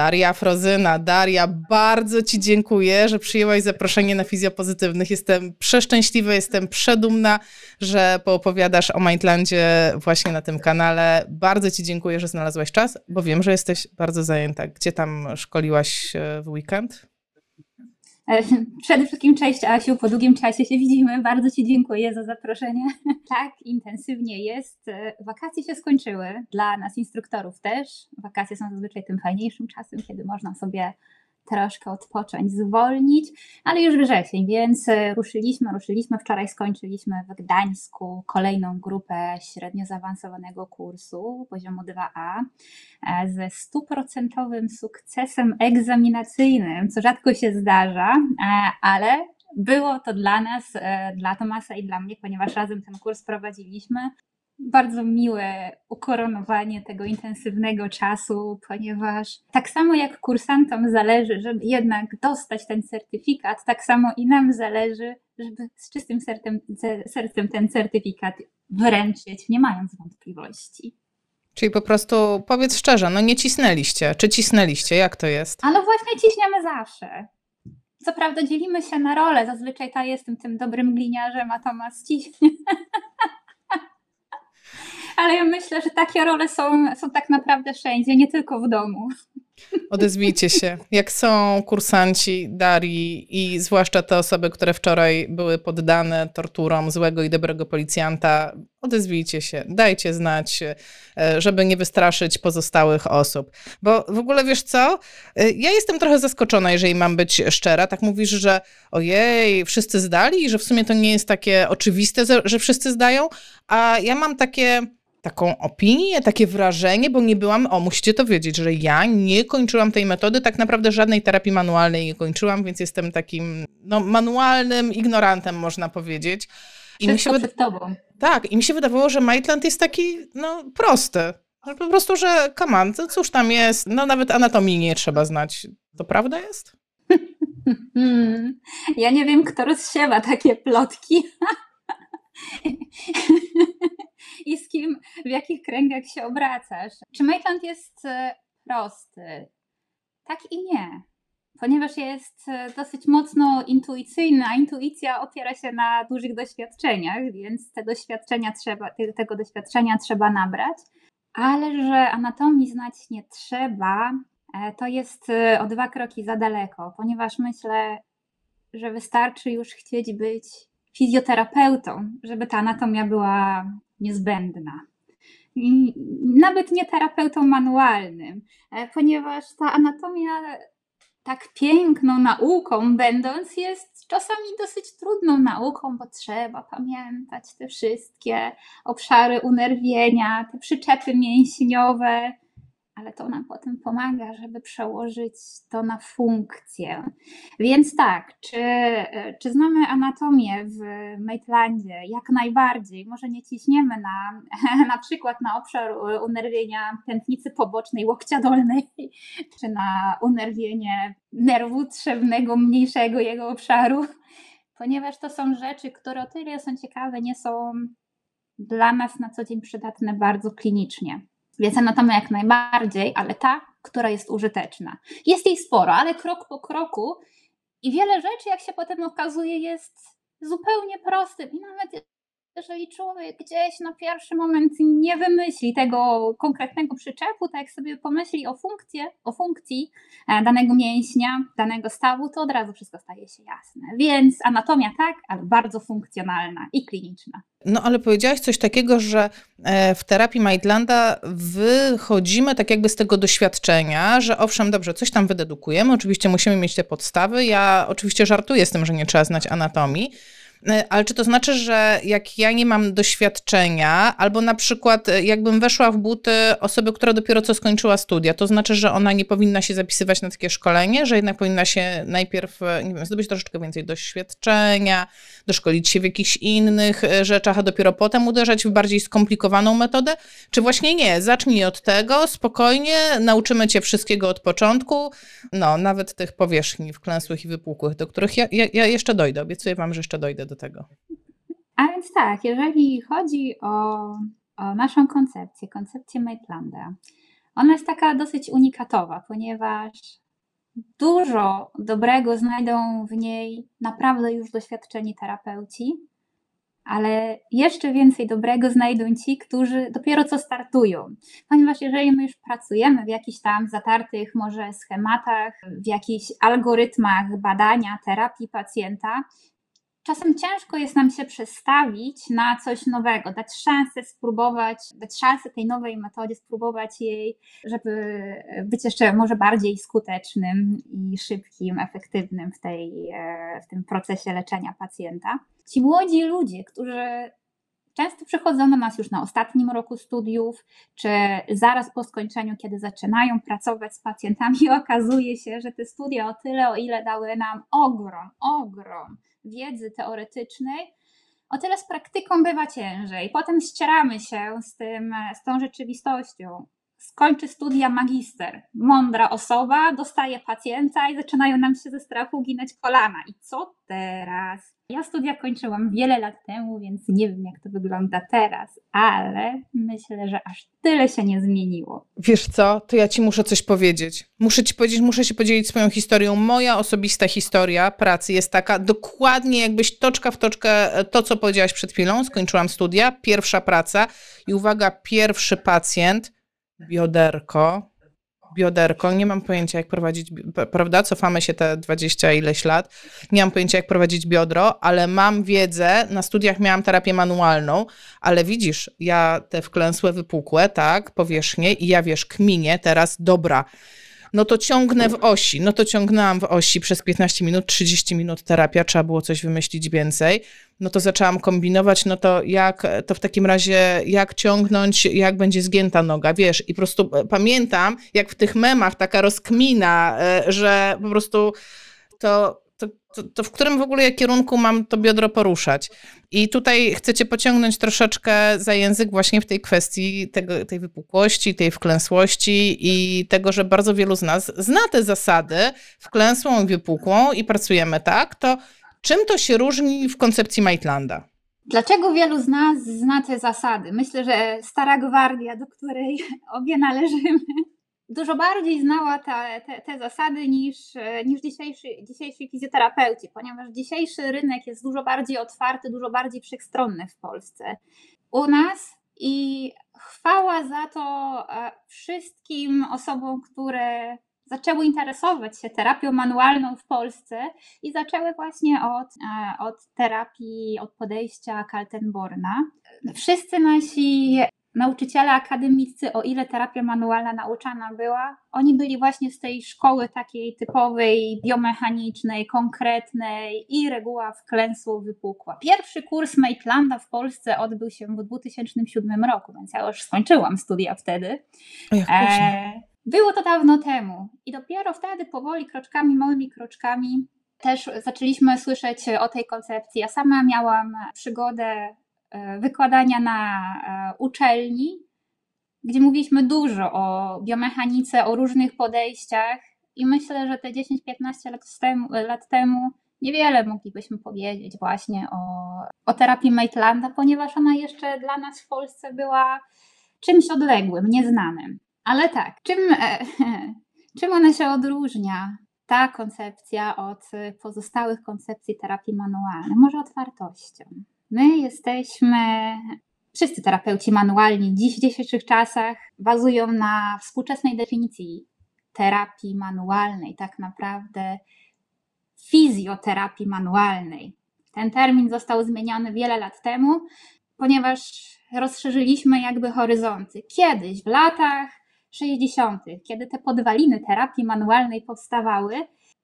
Daria Frozyna. Daria, bardzo Ci dziękuję, że przyjęłaś zaproszenie na Fizjopozytywnych. Jestem przeszczęśliwa, jestem przedumna, że poopowiadasz o Mindlandzie właśnie na tym kanale. Bardzo Ci dziękuję, że znalazłaś czas, bo wiem, że jesteś bardzo zajęta. Gdzie tam szkoliłaś w weekend? E, przede wszystkim cześć Asiu, po długim czasie się widzimy. Bardzo Ci dziękuję za zaproszenie. Tak, intensywnie jest. E, wakacje się skończyły, dla nas instruktorów też. Wakacje są zazwyczaj tym fajniejszym czasem, kiedy można sobie troszkę odpocząć, zwolnić, ale już wrzesień, więc e, ruszyliśmy, ruszyliśmy. Wczoraj skończyliśmy w Gdańsku kolejną grupę średnio zaawansowanego kursu poziomu 2A e, ze stuprocentowym sukcesem egzaminacyjnym, co rzadko się zdarza, e, ale było to dla nas, dla Tomasa i dla mnie, ponieważ razem ten kurs prowadziliśmy, bardzo miłe ukoronowanie tego intensywnego czasu, ponieważ tak samo jak kursantom zależy, żeby jednak dostać ten certyfikat, tak samo i nam zależy, żeby z czystym sercem, sercem ten certyfikat wręczyć, nie mając wątpliwości. Czyli po prostu powiedz szczerze, no nie cisnęliście. Czy cisnęliście? Jak to jest? A no właśnie ciśniemy zawsze. Co prawda dzielimy się na role. Zazwyczaj ta jestem tym dobrym gliniarzem, a Tomasz ciśnie. ale ja myślę, że takie role są, są tak naprawdę wszędzie, nie tylko w domu. Odezwijcie się. Jak są kursanci Darii i zwłaszcza te osoby, które wczoraj były poddane torturom złego i dobrego policjanta, odezwijcie się, dajcie znać, e, żeby nie wystraszyć pozostałych osób. Bo w ogóle wiesz co? E, ja jestem trochę zaskoczona, jeżeli mam być szczera. Tak mówisz, że ojej, wszyscy zdali i że w sumie to nie jest takie oczywiste, że wszyscy zdają, a ja mam takie taką opinię, takie wrażenie, bo nie byłam, o musicie to wiedzieć, że ja nie kończyłam tej metody, tak naprawdę żadnej terapii manualnej nie kończyłam, więc jestem takim no, manualnym ignorantem, można powiedzieć. I mi się przed tobą. Tak, i mi się wydawało, że Maitland jest taki no, prosty. Po prostu, że kaman, cóż tam jest, no nawet anatomii nie trzeba znać. To prawda jest? Ja nie wiem, kto rozsiewa takie plotki. i z kim, w jakich kręgach się obracasz. Czy Maitland jest e, prosty? Tak i nie. Ponieważ jest e, dosyć mocno intuicyjna, intuicja opiera się na dużych doświadczeniach, więc te doświadczenia trzeba, tego doświadczenia trzeba nabrać. Ale że anatomii znać nie trzeba, e, to jest o dwa kroki za daleko, ponieważ myślę, że wystarczy już chcieć być fizjoterapeutą, żeby ta anatomia była niezbędna. Nawet nie terapeutą manualnym, e, ponieważ ta anatomia tak piękną nauką będąc jest czasami dosyć trudną nauką, bo trzeba pamiętać te wszystkie obszary unerwienia, te przyczepy mięśniowe, ale to nam potem pomaga, żeby przełożyć to na funkcję. Więc tak, czy, czy znamy anatomię w Maitlandzie? Jak najbardziej. Może nie ciśniemy na, na przykład na obszar unerwienia tętnicy pobocznej łokcia dolnej, czy na unerwienie nerwu trzewnego, mniejszego jego obszaru, ponieważ to są rzeczy, które o tyle są ciekawe, nie są dla nas na co dzień przydatne bardzo klinicznie. Więc anatomia jak najbardziej, ale ta, która jest użyteczna. Jest jej sporo, ale krok po kroku i wiele rzeczy, jak się potem okazuje, jest zupełnie prostym i nawet jeżeli człowiek gdzieś na pierwszy moment nie wymyśli tego konkretnego przyczepu, tak jak sobie pomyśli o, funkcję, o funkcji e, danego mięśnia, danego stawu, to od razu wszystko staje się jasne. Więc anatomia tak, ale bardzo funkcjonalna i kliniczna. No ale powiedziałaś coś takiego, że e, w terapii Maidlanda wychodzimy tak jakby z tego doświadczenia, że owszem, dobrze, coś tam wydedukujemy, oczywiście musimy mieć te podstawy. Ja oczywiście żartuję z tym, że nie trzeba znać anatomii, ale czy to znaczy, że jak ja nie mam doświadczenia, albo na przykład e, jakbym weszła w buty osoby, która dopiero co skończyła studia, to znaczy, że ona nie powinna się zapisywać na takie szkolenie, że jednak powinna się najpierw, e, nie wiem, zdobyć troszeczkę więcej doświadczenia, doszkolić się w jakichś innych rzeczach, a dopiero potem uderzać w bardziej skomplikowaną metodę? Czy właśnie nie? Zacznij od tego, spokojnie, nauczymy cię wszystkiego od początku, no, nawet tych powierzchni wklęsłych i wypukłych, do których ja, ja, ja jeszcze dojdę, obiecuję wam, że jeszcze dojdę do tego. A więc tak, jeżeli chodzi o, o naszą koncepcję, koncepcję Maitlanda, Ona jest taka dosyć unikatowa, ponieważ dużo dobrego znajdą w niej naprawdę już doświadczeni terapeuci, ale jeszcze więcej dobrego znajdą ci, którzy dopiero co startują. Ponieważ jeżeli my już pracujemy w jakichś tam zatartych może schematach, w jakichś algorytmach badania, terapii pacjenta, czasem ciężko jest nam się przestawić na coś nowego, dać szansę spróbować, dać szansę tej nowej metodzie, spróbować jej, żeby być jeszcze może bardziej skutecznym i szybkim, efektywnym w, tej, e, w tym procesie leczenia pacjenta. Ci młodzi ludzie, którzy często przychodzą do nas już na ostatnim roku studiów, czy zaraz po skończeniu, kiedy zaczynają pracować z pacjentami, okazuje się, że te studia o tyle, o ile dały nam ogrom, ogrom wiedzy teoretycznej, o tyle z praktyką bywa ciężej. Potem ścieramy się z, tym, z tą rzeczywistością. Skończy studia magister. Mądra osoba dostaje pacjenta i zaczynają nam się ze strachu ginać kolana. I co teraz? Ja studia kończyłam wiele lat temu, więc nie wiem, jak to wygląda teraz, ale myślę, że aż tyle się nie zmieniło. Wiesz co, to ja ci muszę coś powiedzieć. Muszę ci powiedzieć, muszę się podzielić swoją historią. Moja osobista historia pracy jest taka, dokładnie jakbyś toczka w toczkę e, to, co powiedziałaś przed chwilą. Skończyłam studia, pierwsza praca i uwaga, pierwszy pacjent, bioderko, bioderko, nie mam pojęcia jak prowadzić, prawda, cofamy się te 20 ileś lat, nie mam pojęcia jak prowadzić biodro, ale mam wiedzę, na studiach miałam terapię manualną, ale widzisz, ja te wklęsłe, wypukłe, tak, powierzchnie i ja wiesz, kminie teraz, dobra, no to ciągnę w osi. No to ciągnęłam w osi przez 15 minut, 30 minut terapia, trzeba było coś wymyślić więcej. No to zaczęłam kombinować, no to jak, to w takim razie jak ciągnąć, jak będzie zgięta noga, wiesz, i po prostu e, pamiętam, jak w tych memach taka rozkmina, e, że po prostu to to, to, w którym w ogóle kierunku mam to biodro poruszać? I tutaj chcecie pociągnąć troszeczkę za język właśnie w tej kwestii tego, tej wypukłości, tej wklęsłości i tego, że bardzo wielu z nas zna te zasady wklęsłą i wypukłą i pracujemy tak, to czym to się różni w koncepcji Maitlanda? Dlaczego wielu z nas zna te zasady? Myślę, że stara gwardia, do której obie należymy, dużo bardziej znała te, te, te, zasady niż, niż dzisiejszy, dzisiejsi fizjoterapeuci, ponieważ dzisiejszy rynek jest dużo bardziej otwarty, dużo bardziej wszechstronny w Polsce. U nas i chwała za to e, wszystkim osobom, które zaczęły interesować się terapią manualną w Polsce i zaczęły właśnie od, e, od terapii, od podejścia Kaltenborna. Wszyscy nasi nauczyciele akademiccy, o ile terapia manualna nauczana była, oni byli właśnie z tej szkoły takiej typowej, biomechanicznej, konkretnej i reguła wklęsło wypukła. Pierwszy kurs Maitlanda w Polsce odbył się w 2007 roku, więc ja już skończyłam studia wtedy. E, było to dawno temu i dopiero wtedy powoli, kroczkami, małymi kroczkami też zaczęliśmy słyszeć o tej koncepcji. Ja sama miałam przygodę E, wykładania na e, uczelni, gdzie mówiliśmy dużo o biomechanice, o różnych podejściach i myślę, że te 10-15 lat temu, lat temu niewiele moglibyśmy powiedzieć właśnie o, o terapii Maitlanda, ponieważ ona jeszcze dla nas w Polsce była czymś odległym, nieznanym. Ale tak, czym, e, czym ona się odróżnia, ta koncepcja od pozostałych koncepcji terapii manualnej? Może otwartością. My jesteśmy, wszyscy terapeuci manualni dziś w dzisiejszych czasach bazują na współczesnej definicji terapii manualnej, tak naprawdę fizjoterapii manualnej. Ten termin został zmieniony wiele lat temu, ponieważ rozszerzyliśmy jakby horyzonty. Kiedyś, w latach 60., kiedy te podwaliny terapii manualnej powstawały,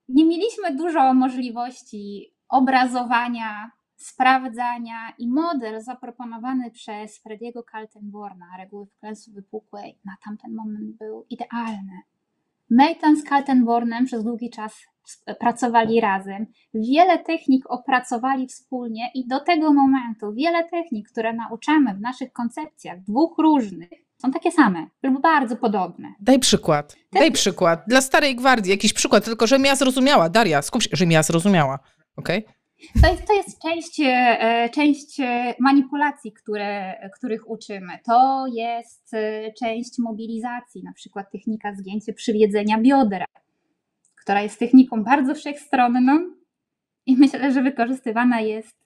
nie mieliśmy dużo możliwości obrazowania sprawdzania i model zaproponowany przez Frediego Kaltenborna, reguły wklęsu wypukłej, na tamten moment był idealny. Mayton z Kaltenbornem przez długi czas pracowali razem. Wiele technik opracowali wspólnie i do tego momentu wiele technik, które nauczamy w naszych koncepcjach, dwóch różnych, są takie same lub bardzo podobne. Daj przykład. Daj przykład. Dla starej gwardii jakiś przykład, tylko żebym ja zrozumiała. Daria, skup się, żebym ja zrozumiała. Okay? To jest, to jest część, e, część e, manipulacji, które, których uczymy. To jest e, część mobilizacji, na przykład technika zgięcia przywiedzenia biodra, która jest techniką bardzo wszechstronną i myślę, że wykorzystywana jest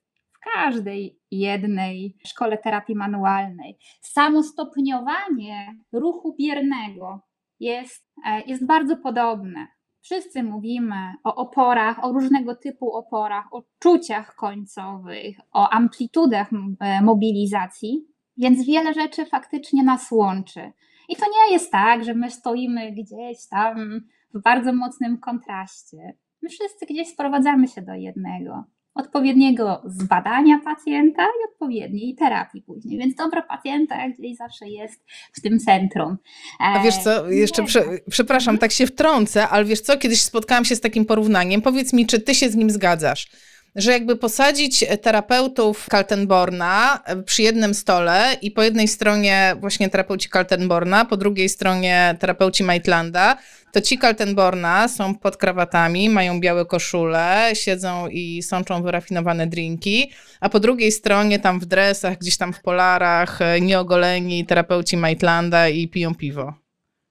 każdej jednej szkole terapii manualnej. Samo stopniowanie ruchu biernego jest, jest bardzo podobne. Wszyscy mówimy o oporach, o różnego typu oporach, o czuciach końcowych, o amplitudach e, mobilizacji, więc wiele rzeczy faktycznie nas łączy. I to nie jest tak, że my stoimy gdzieś tam w bardzo mocnym kontraście. My wszyscy gdzieś sprowadzamy się do jednego odpowiedniego zbadania pacjenta i odpowiedniej terapii później. Więc dobro pacjenta gdzieś zawsze jest w tym centrum. A wiesz co, e, jeszcze prze, przepraszam, tak się wtrącę, ale wiesz co, kiedyś spotkałam się z takim porównaniem. Powiedz mi, czy ty się z nim zgadzasz? Że jakby posadzić terapeutów Kaltenborna przy jednym stole i po jednej stronie właśnie terapeuci Kaltenborna, po drugiej stronie terapeuci Maitlanda, to ci Kaltenborna są pod krawatami, mają białe koszule, siedzą i sączą wyrafinowane drinki, a po drugiej stronie tam w dresach, gdzieś tam w polarach, nieogoleni terapeuci Maitlanda i piją piwo.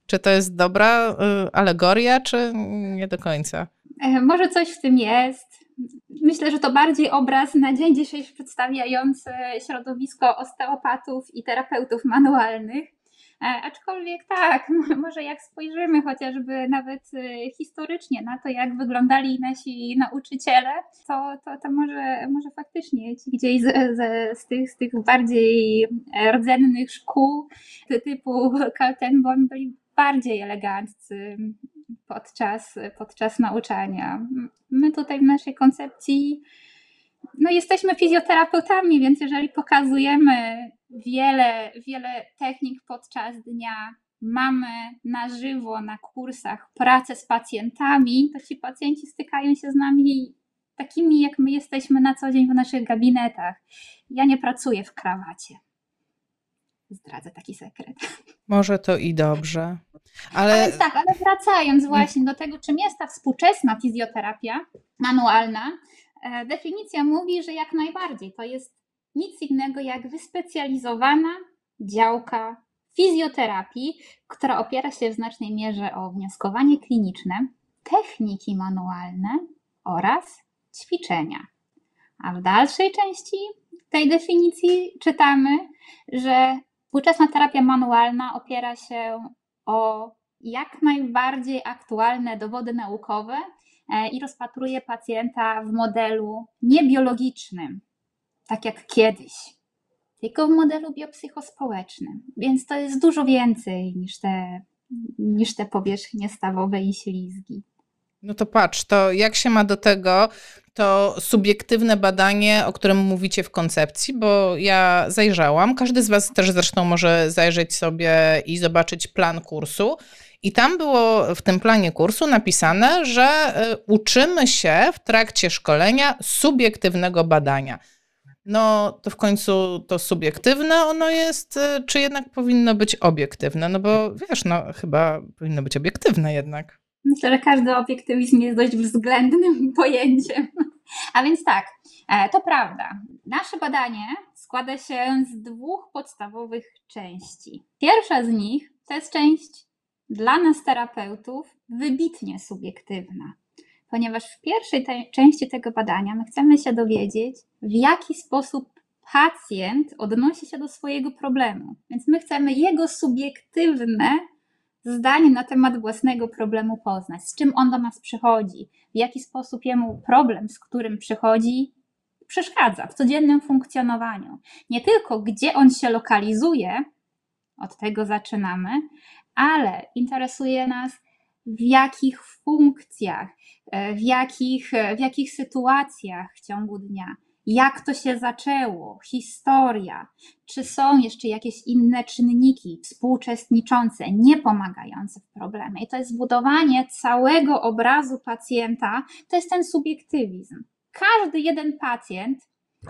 Czy to jest dobra y, alegoria, czy nie do końca? E, może coś w tym jest. Myślę, że to bardziej obraz na dzień dzisiejszy przedstawiający środowisko osteopatów i terapeutów manualnych. E, aczkolwiek tak, może jak spojrzymy chociażby nawet e, historycznie na to, jak wyglądali nasi nauczyciele, to, to, to może, może faktycznie ci gdzieś z, z, z, tych, z tych bardziej rdzennych szkół typu Kaltenborn byli bardziej eleganccy podczas, podczas nauczania. My tutaj w naszej koncepcji no jesteśmy fizjoterapeutami, więc jeżeli pokazujemy wiele, wiele technik podczas dnia, mamy na żywo na kursach pracę z pacjentami, to ci pacjenci stykają się z nami takimi, jak my jesteśmy na co dzień w naszych gabinetach. Ja nie pracuję w krawacie. Zdradzę taki sekret. Może to i dobrze. Ale... ale tak, ale wracając właśnie do tego, czym jest ta współczesna fizjoterapia manualna, e, definicja mówi, że jak najbardziej to jest nic innego jak wyspecjalizowana działka fizjoterapii, która opiera się w znacznej mierze o wnioskowanie kliniczne, techniki manualne oraz ćwiczenia. A w dalszej części tej definicji czytamy, że współczesna terapia manualna opiera się o jak najbardziej aktualne dowody naukowe e, i rozpatruje pacjenta w modelu niebiologicznym, tak jak kiedyś, tylko w modelu biopsychospołecznym. Więc to jest dużo więcej niż te, niż te powierzchnie stawowe i ślizgi. No to patrz, to jak się ma do tego to subiektywne badanie, o którym mówicie w koncepcji, bo ja zajrzałam. Każdy z Was też zresztą może zajrzeć sobie i zobaczyć plan kursu. I tam było w tym planie kursu napisane, że y, uczymy się w trakcie szkolenia subiektywnego badania. No to w końcu to subiektywne ono jest, y, czy jednak powinno być obiektywne? No bo wiesz, no chyba powinno być obiektywne jednak. Myślę, że każdy obiektywizm jest dość względnym pojęciem. A więc tak, e, to prawda. Nasze badanie składa się z dwóch podstawowych części. Pierwsza z nich to jest część dla nas terapeutów wybitnie subiektywna, ponieważ w pierwszej te części tego badania my chcemy się dowiedzieć, w jaki sposób pacjent odnosi się do swojego problemu. Więc my chcemy jego subiektywne zdanie na temat własnego problemu poznać, z czym on do nas przychodzi, w jaki sposób jemu problem, z którym przychodzi, przeszkadza w codziennym funkcjonowaniu. Nie tylko gdzie on się lokalizuje, od tego zaczynamy, ale interesuje nas w jakich funkcjach, e, w jakich, e, w jakich sytuacjach w ciągu dnia jak to się zaczęło, historia, czy są jeszcze jakieś inne czynniki współuczestniczące, niepomagające w problemie. I to jest budowanie całego obrazu pacjenta, to jest ten subiektywizm. Każdy jeden pacjent,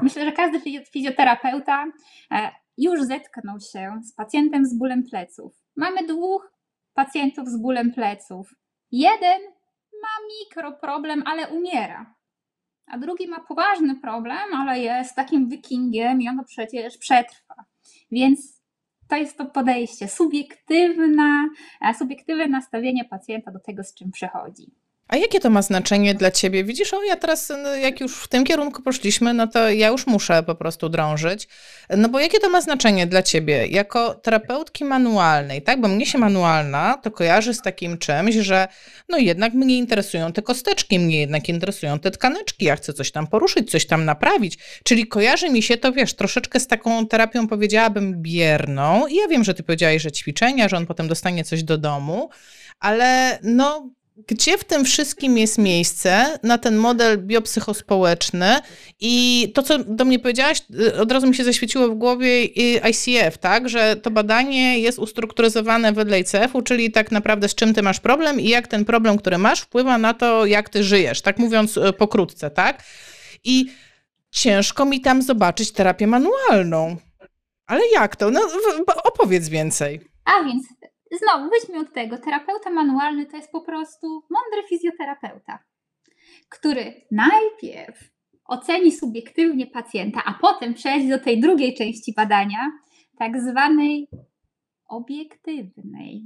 myślę, że każdy fizjoterapeuta e, już zetknął się z pacjentem z bólem pleców. Mamy dwóch pacjentów z bólem pleców. Jeden ma mikroproblem, ale umiera a drugi ma poważny problem, ale jest takim wikingiem i ono przecież przetrwa. Więc to jest to podejście, subiektywna, e, subiektywne nastawienie pacjenta do tego, z czym przychodzi. A jakie to ma znaczenie dla ciebie? Widzisz, o ja teraz, no, jak już w tym kierunku poszliśmy, no to ja już muszę po prostu drążyć. No bo jakie to ma znaczenie dla ciebie jako terapeutki manualnej, tak? Bo mnie się manualna to kojarzy z takim czymś, że no jednak mnie interesują te kosteczki, mnie jednak interesują te tkaneczki, ja chcę coś tam poruszyć, coś tam naprawić. Czyli kojarzy mi się to, wiesz, troszeczkę z taką terapią powiedziałabym bierną. I ja wiem, że ty powiedziałeś, że ćwiczenia, że on potem dostanie coś do domu, ale no gdzie w tym wszystkim jest miejsce na ten model biopsychospołeczny i to, co do mnie powiedziałaś, y, od razu mi się zaświeciło w głowie ICF, tak, że to badanie jest ustrukturyzowane wedle ICF-u, czyli tak naprawdę z czym ty masz problem i jak ten problem, który masz, wpływa na to, jak ty żyjesz, tak mówiąc y, pokrótce, tak? I ciężko mi tam zobaczyć terapię manualną. Ale jak to? No, opowiedz więcej. A więc Znowu, weźmy od tego. Terapeuta manualny to jest po prostu mądry fizjoterapeuta, który najpierw oceni subiektywnie pacjenta, a potem przejdzie do tej drugiej części badania, tak zwanej obiektywnej.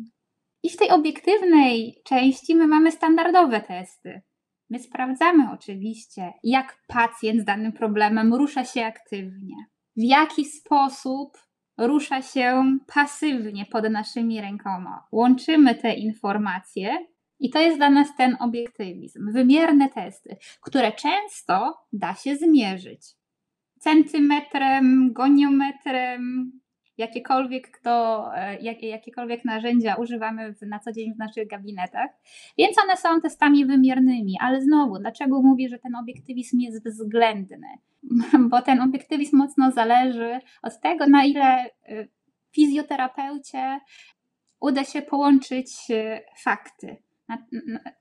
I w tej obiektywnej części my mamy standardowe testy. My sprawdzamy oczywiście, jak pacjent z danym problemem rusza się aktywnie, w jaki sposób rusza się pasywnie pod naszymi rękoma. Łączymy te informacje i to jest dla nas ten obiektywizm. Wymierne testy, które często da się zmierzyć centymetrem, goniometrem, jakiekolwiek, kto, e, jak, jakiekolwiek narzędzia używamy w, na co dzień w naszych gabinetach, więc one są testami wymiernymi, ale znowu, dlaczego mówię, że ten obiektywizm jest względny? Bo ten obiektywizm mocno zależy od tego, na ile e, fizjoterapeucie uda się połączyć e, fakty.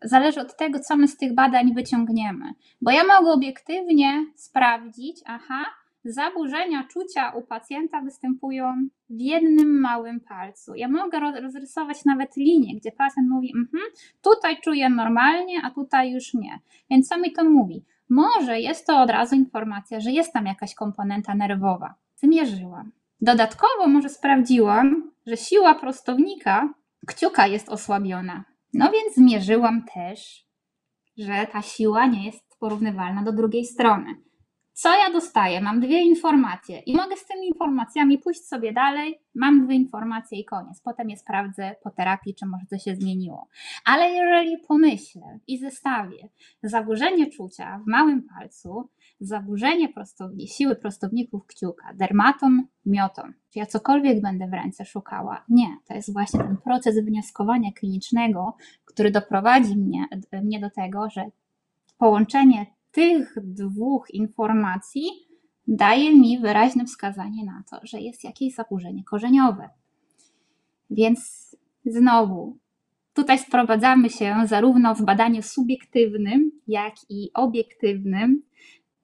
Zależy od tego, co my z tych badań wyciągniemy. Bo ja mogę obiektywnie sprawdzić, aha, zaburzenia czucia u pacjenta występują w jednym małym palcu. Ja mogę rozrysować nawet linię, gdzie pacjent mówi, mhm, tutaj czuję normalnie, a tutaj już nie. Więc co mi to mówi? Może jest to od razu informacja, że jest tam jakaś komponenta nerwowa. Zmierzyłam. Dodatkowo może sprawdziłam, że siła prostownika kciuka jest osłabiona. No więc zmierzyłam też, że ta siła nie jest porównywalna do drugiej strony. Co ja dostaję? Mam dwie informacje i mogę z tymi informacjami pójść sobie dalej. Mam dwie informacje i koniec. Potem je sprawdzę po terapii, czy może coś się zmieniło. Ale jeżeli pomyślę i zestawię zaburzenie czucia w małym palcu, zaburzenie prostowni, siły prostowników kciuka, dermatom, miotom, czy ja cokolwiek będę w ręce szukała? Nie, to jest właśnie ten proces wnioskowania klinicznego, który doprowadzi mnie, mnie do tego, że połączenie tych dwóch informacji daje mi wyraźne wskazanie na to, że jest jakieś zaburzenie korzeniowe. Więc znowu, tutaj sprowadzamy się zarówno w badaniu subiektywnym, jak i obiektywnym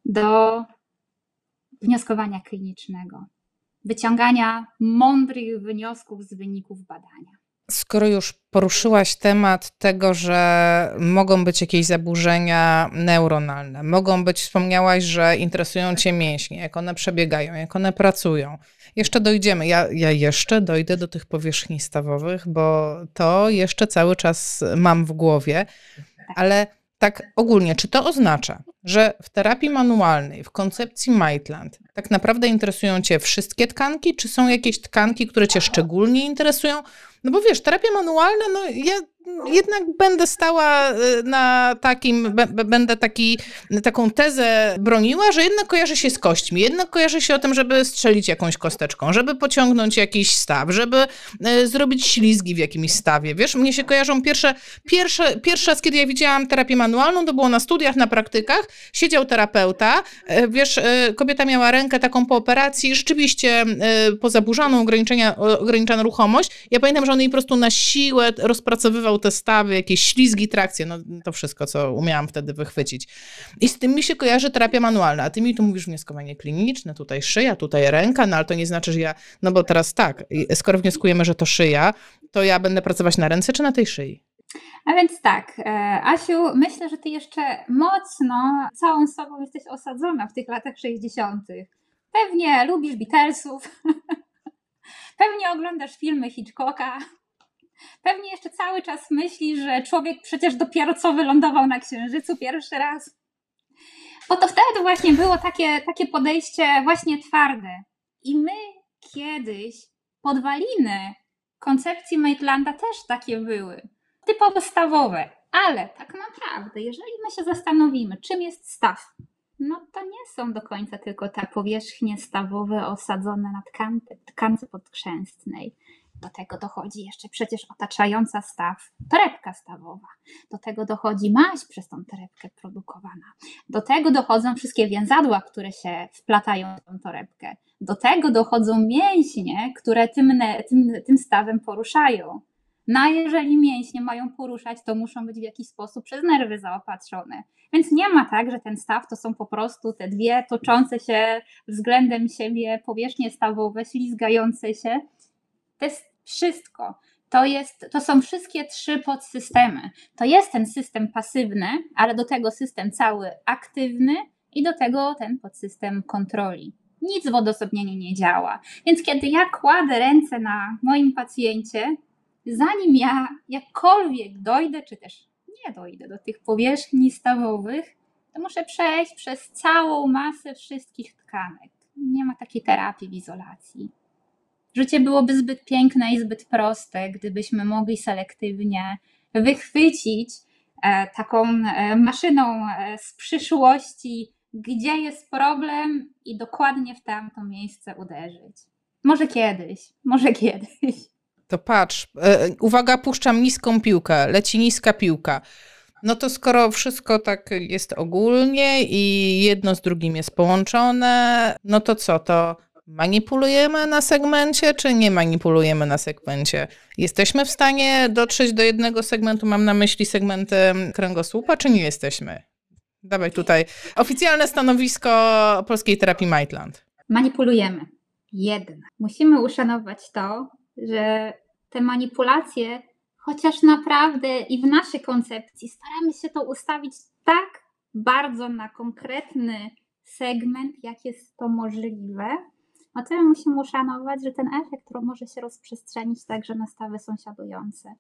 do wnioskowania klinicznego, wyciągania mądrych wniosków z wyników badania. Skoro już poruszyłaś temat tego, że mogą być jakieś zaburzenia neuronalne, mogą być, wspomniałaś, że interesują Cię mięśnie, jak one przebiegają, jak one pracują. Jeszcze dojdziemy. Ja, ja jeszcze dojdę do tych powierzchni stawowych, bo to jeszcze cały czas mam w głowie, ale tak ogólnie, czy to oznacza, że w terapii manualnej, w koncepcji Maitland, tak naprawdę interesują Cię wszystkie tkanki, czy są jakieś tkanki, które Cię szczególnie interesują? No bo wiesz, terapia manualna, no ja jednak będę stała y, na takim, będę taki, taką tezę broniła, że jednak kojarzy się z kośćmi, jednak kojarzy się o tym, żeby strzelić jakąś kosteczką, żeby pociągnąć jakiś staw, żeby y, zrobić ślizgi w jakimś stawie. Wiesz, mnie się kojarzą pierwsze, pierwsze, pierwszy raz, kiedy ja widziałam terapię manualną, to było na studiach, na praktykach, siedział terapeuta, y, wiesz, kobieta miała rękę taką po operacji, rzeczywiście pozaburzaną, ograniczenia, ograniczona ruchomość. Ja pamiętam, że on jej po prostu na siłę rozpracowywał te stawy, jakieś ślizgi, trakcje, no to wszystko, co umiałam wtedy wychwycić. I z tym mi się kojarzy terapia manualna, a ty mi tu mówisz wnioskowanie kliniczne, tutaj szyja, tutaj ręka, no ale to nie znaczy, że ja, no bo teraz tak, skoro wnioskujemy, że to szyja, to ja będę pracować na ręce czy na tej szyi? A więc tak, e, Asiu, myślę, że ty jeszcze mocno całą sobą jesteś osadzona w tych latach 60. Pewnie lubisz Beatlesów, pewnie oglądasz filmy Hitchcocka, pewnie jeszcze cały czas myślisz, że człowiek przecież dopiero co wylądował na Księżycu pierwszy raz. Bo to wtedy właśnie było takie, takie podejście właśnie twarde. I my kiedyś podwaliny koncepcji Maitland też takie były typowo stawowe. Ale tak naprawdę, jeżeli my się zastanowimy, czym jest staw, no to nie są do końca tylko te powierzchnie stawowe osadzone na tkance, tkance podkrzęstnej. Do tego dochodzi jeszcze przecież otaczająca staw torebka stawowa. Do tego dochodzi maź przez tą torebkę produkowana. Do tego dochodzą wszystkie więzadła, które się wplatają w tą torebkę. Do tego dochodzą mięśnie, które tym, tym, tym stawem poruszają. No a jeżeli mięśnie mają poruszać, to muszą być w jakiś sposób przez nerwy zaopatrzone. Więc nie ma tak, że ten staw to są po prostu te dwie toczące się względem siebie powierzchnie stawowe, ślizgające się. To jest wszystko. To, jest, to są wszystkie trzy podsystemy. To jest ten system pasywny, ale do tego system cały aktywny i do tego ten podsystem kontroli. Nic w odosobnieniu nie działa. Więc kiedy ja kładę ręce na moim pacjencie, zanim ja jakkolwiek dojdę, czy też nie dojdę do tych powierzchni stawowych, to muszę przejść przez całą masę wszystkich tkanek. Nie ma takiej terapii w izolacji. Życie byłoby zbyt piękne i zbyt proste, gdybyśmy mogli selektywnie wychwycić e, taką e, maszyną e, z przyszłości, gdzie jest problem i dokładnie w tamto miejsce uderzyć. Może kiedyś, może kiedyś. To patrz, uwaga, puszczam niską piłkę, leci niska piłka. No to skoro wszystko tak jest ogólnie i jedno z drugim jest połączone, no to co, to manipulujemy na segmencie, czy nie manipulujemy na segmencie? Jesteśmy w stanie dotrzeć do jednego segmentu, mam na myśli segmenty kręgosłupa, czy nie jesteśmy? Dawaj tutaj oficjalne stanowisko polskiej terapii Maitland. Manipulujemy. Jednak musimy uszanować to, że te manipulacje, chociaż naprawdę i w naszej koncepcji staramy się to ustawić tak bardzo na konkretny segment, jak jest to możliwe, no to musimy uszanować, że ten efekt może się rozprzestrzenić także na stawy sąsiadujące.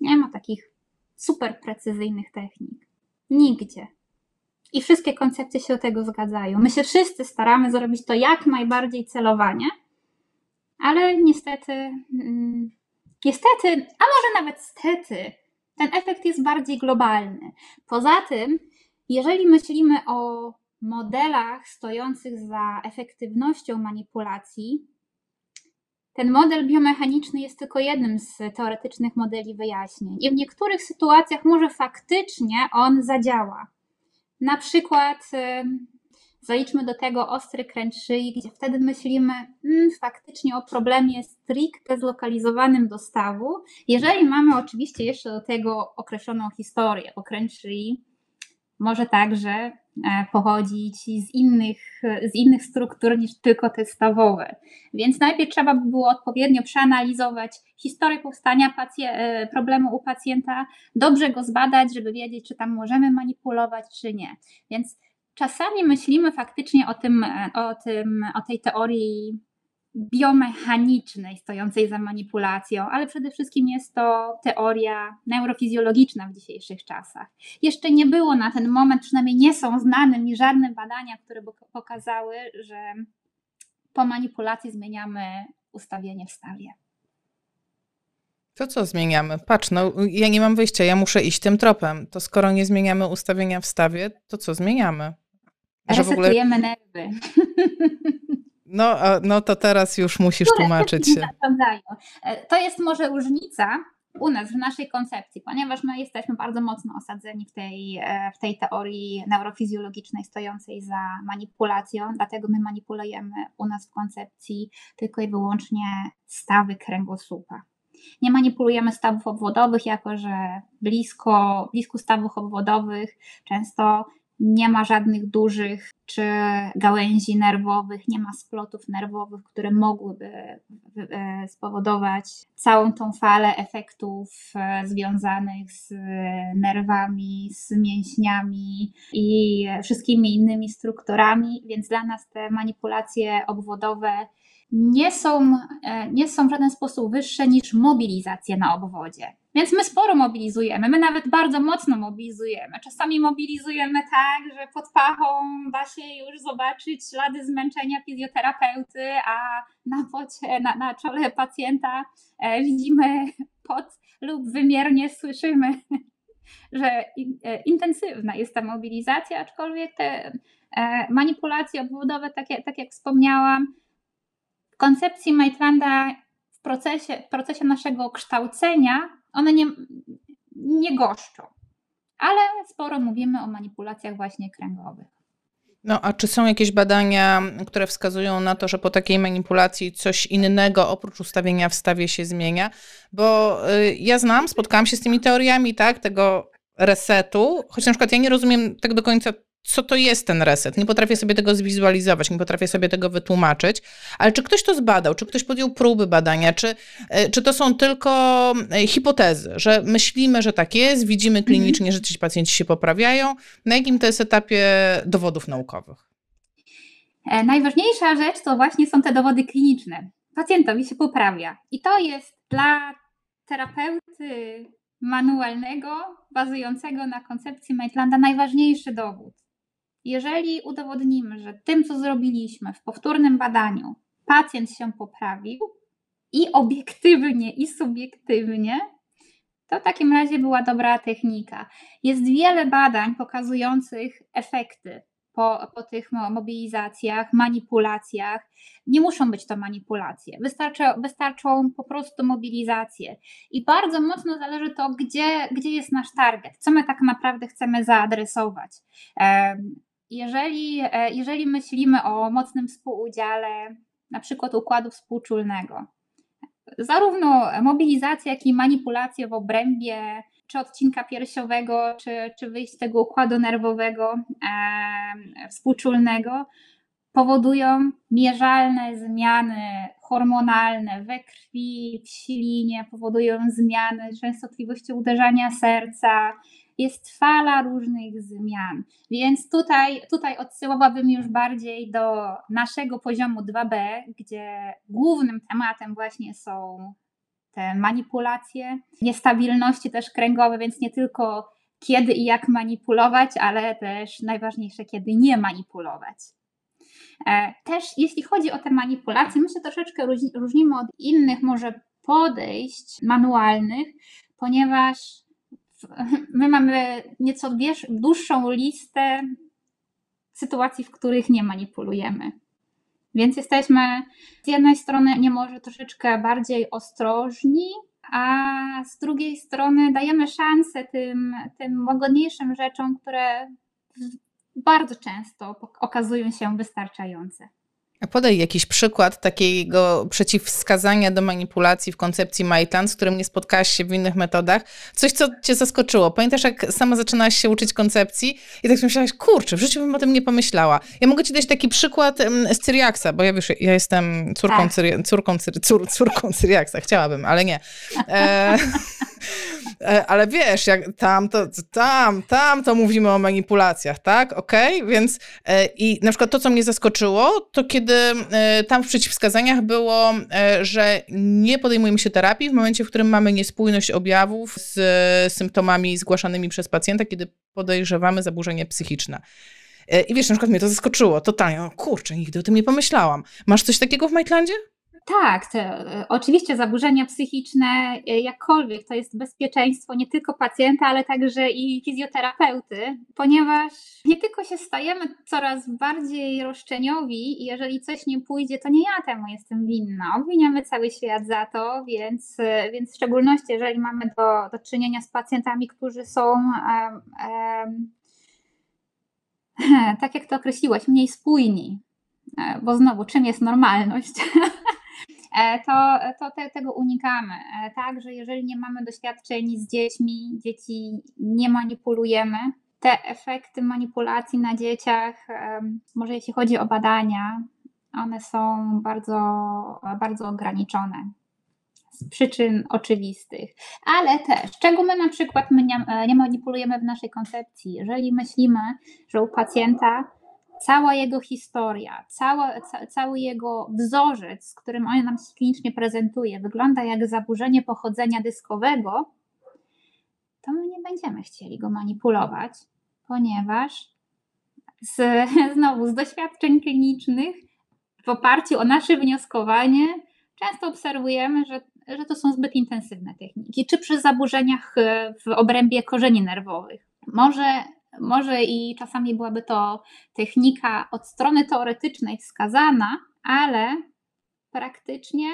Nie ma takich super precyzyjnych technik. Nigdzie. I wszystkie koncepcje się do tego zgadzają. My się wszyscy staramy zrobić to jak najbardziej celowanie, ale niestety, mm, niestety, a może nawet stety, ten efekt jest bardziej globalny. Poza tym, jeżeli myślimy o modelach stojących za efektywnością manipulacji, ten model biomechaniczny jest tylko jednym z teoretycznych modeli wyjaśnień i w niektórych sytuacjach może faktycznie on zadziała. Na przykład Zaliczmy do tego ostry kręg szyi, gdzie wtedy myślimy hmm, faktycznie o problemie stricte zlokalizowanym do stawu. Jeżeli mamy oczywiście jeszcze do tego określoną historię, kręg szyi może także e, pochodzić z innych, z innych struktur niż tylko te stawowe. Więc najpierw trzeba by było odpowiednio przeanalizować historię powstania e, problemu u pacjenta, dobrze go zbadać, żeby wiedzieć, czy tam możemy manipulować, czy nie. Więc czasami myślimy faktycznie o, tym, o, tym, o tej teorii biomechanicznej stojącej za manipulacją, ale przede wszystkim jest to teoria neurofizjologiczna w dzisiejszych czasach. Jeszcze nie było na ten moment, przynajmniej nie są znane mi żadne badania, które by pokazały, że po manipulacji zmieniamy ustawienie w stawie. To co zmieniamy? Patrz, no ja nie mam wyjścia, ja muszę iść tym tropem. To skoro nie zmieniamy ustawienia w stawie, to co zmieniamy? Resetujemy ogóle... nerwy. No, no to teraz już musisz tłumaczyć się. E, to jest może różnica u nas, w naszej koncepcji, ponieważ my jesteśmy bardzo mocno osadzeni w tej, e, w tej teorii neurofizjologicznej stojącej za manipulacją, dlatego my manipulujemy u nas w koncepcji tylko i wyłącznie stawy kręgosłupa. Nie manipulujemy stawów obwodowych, jako że blisko, blisko stawów obwodowych często nie ma żadnych dużych czy gałęzi nerwowych, nie ma splotów nerwowych, które mogłyby e, spowodować całą tą falę efektów e, związanych z nerwami, z mięśniami i wszystkimi innymi strukturami, więc dla nas te manipulacje obwodowe nie są, e, nie są w żaden sposób wyższe niż mobilizacje na obwodzie. Więc my sporo mobilizujemy, my nawet bardzo mocno mobilizujemy. Czasami mobilizujemy tak, że pod pachą da się już zobaczyć ślady zmęczenia fizjoterapeuty, a na, pocie, na, na czole pacjenta e, widzimy pot lub wymiernie słyszymy, że e, intensywna jest ta mobilizacja, aczkolwiek te manipulacje obwodowe, tak jak, tak jak wspomniałam, koncepcji Maitlanda w procesie, w procesie naszego kształcenia one nie, nie goszczą, ale sporo mówimy o manipulacjach właśnie kręgowych. No a czy są jakieś badania, które wskazują na to, że po takiej manipulacji coś innego oprócz ustawienia w stawie się zmienia? Bo y, ja znam, spotkałam się z tymi teoriami, tak, tego resetu, choć na przykład ja nie rozumiem tak do końca, co to jest ten reset. Nie potrafię sobie tego zwizualizować, nie potrafię sobie tego wytłumaczyć, ale czy ktoś to zbadał, czy ktoś podjął próby badania, czy, e, czy to są tylko e, hipotezy, że myślimy, że tak jest, widzimy mhm. klinicznie, że ci pacjenci się poprawiają. Na jakim to jest etapie dowodów naukowych? E, najważniejsza rzecz to właśnie są te dowody kliniczne. Pacjentowi się poprawia. I to jest dla terapeuty manualnego, bazującego na koncepcji Maitlanda najważniejszy dowód. Jeżeli udowodnimy, że tym, co zrobiliśmy w powtórnym badaniu, pacjent się poprawił i obiektywnie, i subiektywnie, to w takim razie była dobra technika. Jest wiele badań pokazujących efekty po, po tych mobilizacjach, manipulacjach. Nie muszą być to manipulacje, wystarczy, wystarczą po prostu mobilizacje. I bardzo mocno zależy to, gdzie, gdzie jest nasz target, co my tak naprawdę chcemy zaadresować. Jeżeli, e, jeżeli myślimy o mocnym współudziale, na przykład układu współczulnego, zarówno mobilizacja, jak i manipulacje w obrębie czy odcinka piersiowego, czy, czy wyjść z tego układu nerwowego e, współczulnego, powodują mierzalne zmiany hormonalne we krwi, w silinie, powodują zmiany częstotliwości uderzania serca, jest fala różnych zmian. Więc tutaj, tutaj odsyłałabym już bardziej do naszego poziomu 2B, gdzie głównym tematem właśnie są te manipulacje, niestabilności też kręgowe, więc nie tylko kiedy i jak manipulować, ale też najważniejsze, kiedy nie manipulować. E, też jeśli chodzi o te manipulacje, my się troszeczkę różnimy od innych może podejść manualnych, ponieważ my mamy nieco dłuższą listę sytuacji, w których nie manipulujemy. Więc jesteśmy z jednej strony nie może troszeczkę bardziej ostrożni, a z drugiej strony dajemy szansę tym, tym łagodniejszym rzeczom, które bardzo często okazują się wystarczające. Podaj jakiś przykład takiego przeciwwskazania do manipulacji w koncepcji Maitland, z którym nie spotkałaś się w innych metodach. Coś, co cię zaskoczyło. Pamiętasz, jak sama zaczynałaś się uczyć koncepcji i tak myślałaś, kurczę, w życiu bym o tym nie pomyślała. Ja mogę ci dać taki przykład z Cyriaksa, bo ja wiesz, ja jestem córką, tak. Cyri, córką, Cyri, cór, córką Cyriaksa. Chciałabym, ale nie. E, e, ale wiesz, jak tam to, tam, tam to mówimy o manipulacjach, tak? Okej, okay? więc e, i na przykład to, co mnie zaskoczyło, to kiedy E, tam w przeciwwskazaniach było, e, że nie podejmujemy się terapii w momencie, w którym mamy niespójność objawów z symptomami zgłaszanymi przez pacjenta, kiedy podejrzewamy zaburzenie psychiczne. E, I wiesz, na przykład mnie to zaskoczyło totalnie. O kurczę, nigdy o tym nie pomyślałam. Masz coś takiego w Maitlandzie? Tak, e, oczywiście zaburzenia psychiczne, e, jakkolwiek to jest bezpieczeństwo nie tylko pacjenta, ale także i fizjoterapeuty, ponieważ nie tylko się stajemy coraz bardziej roszczeniowi i jeżeli coś nie pójdzie, to nie ja temu jestem winna. Obwiniamy cały świat za to, więc, e, więc w szczególności jeżeli mamy do, do czynienia z pacjentami, którzy są um, um, tak jak to określiłaś, mniej spójni, bo znowu, czym jest normalność? E, to, to te, tego unikamy. E, tak, że jeżeli nie mamy doświadczeń z dziećmi, dzieci nie manipulujemy, te efekty manipulacji na dzieciach, może jeśli chodzi o badania, one są bardzo, bardzo ograniczone z przyczyn oczywistych, ale też, czego my na przykład my nie, e, nie manipulujemy w naszej koncepcji. Jeżeli myślimy, że u pacjenta cała jego historia, cała, ca, cały jego wzorzec, z którym on nam klinicznie prezentuje, wygląda jak zaburzenie pochodzenia dyskowego, to my nie będziemy chcieli go manipulować, ponieważ z, znowu z doświadczeń klinicznych, w oparciu o nasze wnioskowanie, często obserwujemy, że, że to są zbyt intensywne techniki, czy przy zaburzeniach w obrębie korzeni nerwowych. Może, może i czasami byłaby to technika od strony teoretycznej wskazana, ale praktycznie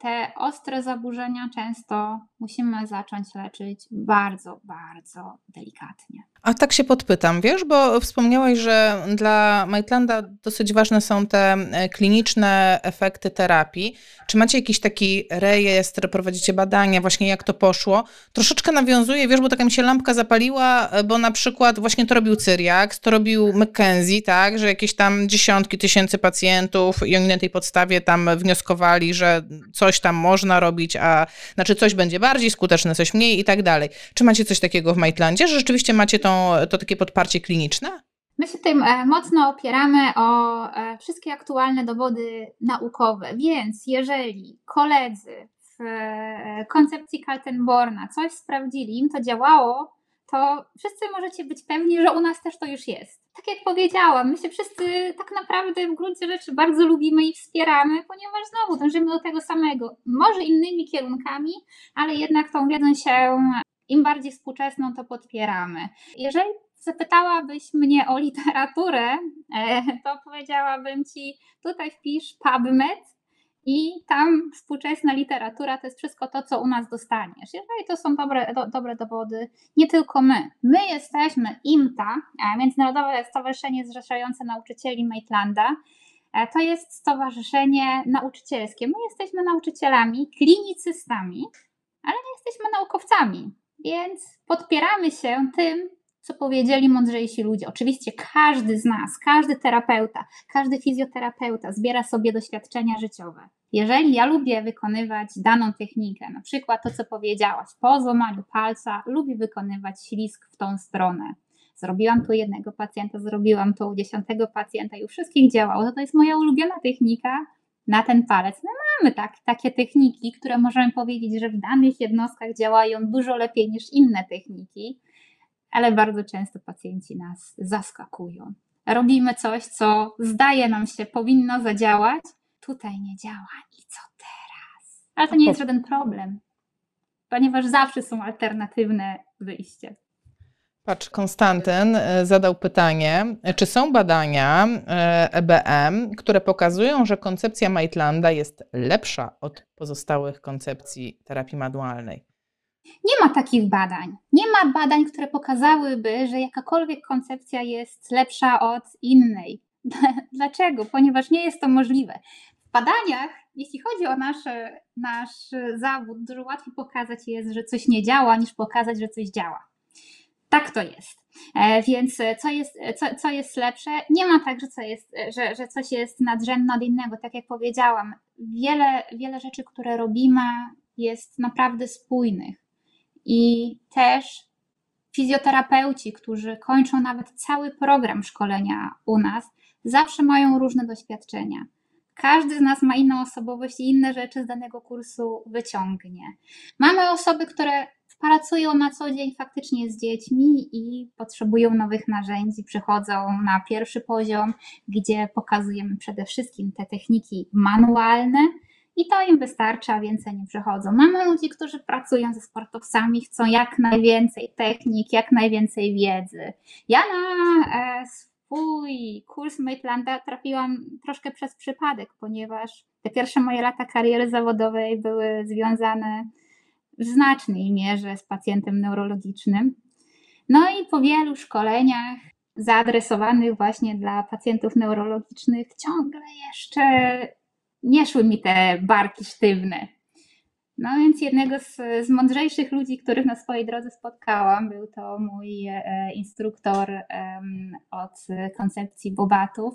te ostre zaburzenia często musimy zacząć leczyć bardzo, bardzo delikatnie. A tak się podpytam, wiesz, bo wspomniałaś, że dla Maitlanda dosyć ważne są te e, kliniczne efekty terapii. Czy macie jakiś taki rejestr, prowadzicie badania, właśnie jak to poszło? Troszeczkę nawiązuje, wiesz, bo taka mi się lampka zapaliła, e, bo na przykład właśnie to robił Cyriax, to robił McKenzie, tak, że jakieś tam dziesiątki tysięcy pacjentów i oni na tej podstawie tam wnioskowali, że coś tam można robić, a znaczy coś będzie bardziej skuteczne, coś mniej i tak dalej. Czy macie coś takiego w Maitlandzie, że rzeczywiście macie tą to takie podparcie kliniczne? My się tym e, mocno opieramy o e, wszystkie aktualne dowody naukowe, więc jeżeli koledzy w e, koncepcji Kaltenborna coś sprawdzili, im to działało, to wszyscy możecie być pewni, że u nas też to już jest. Tak jak powiedziałam, my się wszyscy tak naprawdę w gruncie rzeczy bardzo lubimy i wspieramy, ponieważ znowu dążymy do tego samego. Może innymi kierunkami, ale jednak tą wiedzą się im bardziej współczesną, to podpieramy. Jeżeli zapytałabyś mnie o literaturę, to powiedziałabym ci, tutaj wpisz PubMed i tam współczesna literatura to jest wszystko to, co u nas dostaniesz. Jeżeli to są dobre, do, dobre dowody, nie tylko my. My jesteśmy IMTA, e, Międzynarodowe Stowarzyszenie Zrzeszające Nauczycieli Maitlanda. E, to jest stowarzyszenie nauczycielskie. My jesteśmy nauczycielami, klinicystami, ale nie jesteśmy naukowcami. Więc podpieramy się tym, co powiedzieli mądrzejsi ludzie. Oczywiście każdy z nas, każdy terapeuta, każdy fizjoterapeuta zbiera sobie doświadczenia życiowe. Jeżeli ja lubię wykonywać daną technikę, na przykład to, co powiedziałaś, po złamaniu palca, lubię wykonywać ślisk w tą stronę. Zrobiłam to u jednego pacjenta, zrobiłam to u dziesiątego pacjenta i u wszystkich działało, to to jest moja ulubiona technika, na ten palec. My mamy tak, takie techniki, które możemy powiedzieć, że w danych jednostkach działają dużo lepiej niż inne techniki, ale bardzo często pacjenci nas zaskakują. Robimy coś, co zdaje nam się powinno zadziałać, tutaj nie działa i co teraz? Ale to nie jest żaden problem, ponieważ zawsze są alternatywne wyjście. Patrz, Konstantyn e, zadał pytanie, czy są badania EBM, e które pokazują, że koncepcja Maitlanda jest lepsza od pozostałych koncepcji terapii manualnej? Nie ma takich badań. Nie ma badań, które pokazałyby, że jakakolwiek koncepcja jest lepsza od innej. Dlaczego? Ponieważ nie jest to możliwe. W badaniach, jeśli chodzi o nasz, nasz zawód, dużo łatwiej pokazać jest, że coś nie działa, niż pokazać, że coś działa. Tak to jest. E, więc co jest, co, co jest lepsze? Nie ma tak, że, co jest, że, że coś jest nadrzędne od innego. Tak jak powiedziałam, wiele, wiele rzeczy, które robimy, jest naprawdę spójnych. I też fizjoterapeuci, którzy kończą nawet cały program szkolenia u nas, zawsze mają różne doświadczenia. Każdy z nas ma inną osobowość i inne rzeczy z danego kursu wyciągnie. Mamy osoby, które pracują na co dzień faktycznie z dziećmi i potrzebują nowych narzędzi, przychodzą na pierwszy poziom, gdzie pokazujemy przede wszystkim te techniki manualne. I to im wystarcza, więcej nie przychodzą. Mamy ludzi, którzy pracują ze sportowcami, chcą jak najwięcej technik, jak najwięcej wiedzy. Ja na e, swój kurs Maitlanda trafiłam troszkę przez przypadek, ponieważ te pierwsze moje lata kariery zawodowej były związane w znacznej mierze z pacjentem neurologicznym. No i po wielu szkoleniach zaadresowanych właśnie dla pacjentów neurologicznych ciągle jeszcze nie szły mi te barki sztywne. No więc jednego z, z mądrzejszych ludzi, których na swojej drodze spotkałam, był to mój e, instruktor e, od koncepcji bobatów.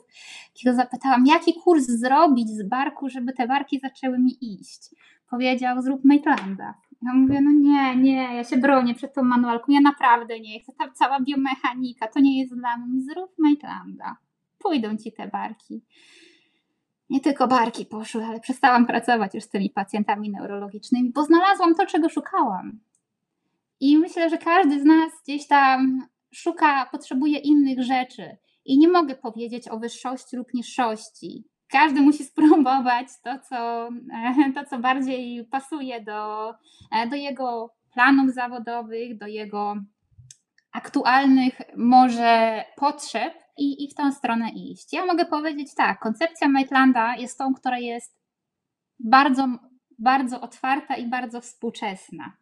Kiedy zapytałam, jaki kurs zrobić z barku, żeby te barki zaczęły mi iść. Powiedział, zrób Maitlanda. Ja mówię, no nie, nie, ja się bronię przed tą manualką, ja naprawdę nie chcę, ta cała biomechanika, to nie jest dla mnie, zrób Maitlanda. Pójdą ci te barki nie tylko barki poszły, ale przestałam pracować już z tymi pacjentami neurologicznymi, bo znalazłam to, czego szukałam. I myślę, że każdy z nas gdzieś tam szuka, potrzebuje innych rzeczy. I nie mogę powiedzieć o wyższości lub niższości. Każdy musi spróbować to, co, to, co bardziej pasuje do, do jego planów zawodowych, do jego aktualnych może potrzeb i, i w tą stronę iść. Ja mogę powiedzieć tak, koncepcja Maitlanda jest tą, która jest bardzo, bardzo otwarta i bardzo współczesna.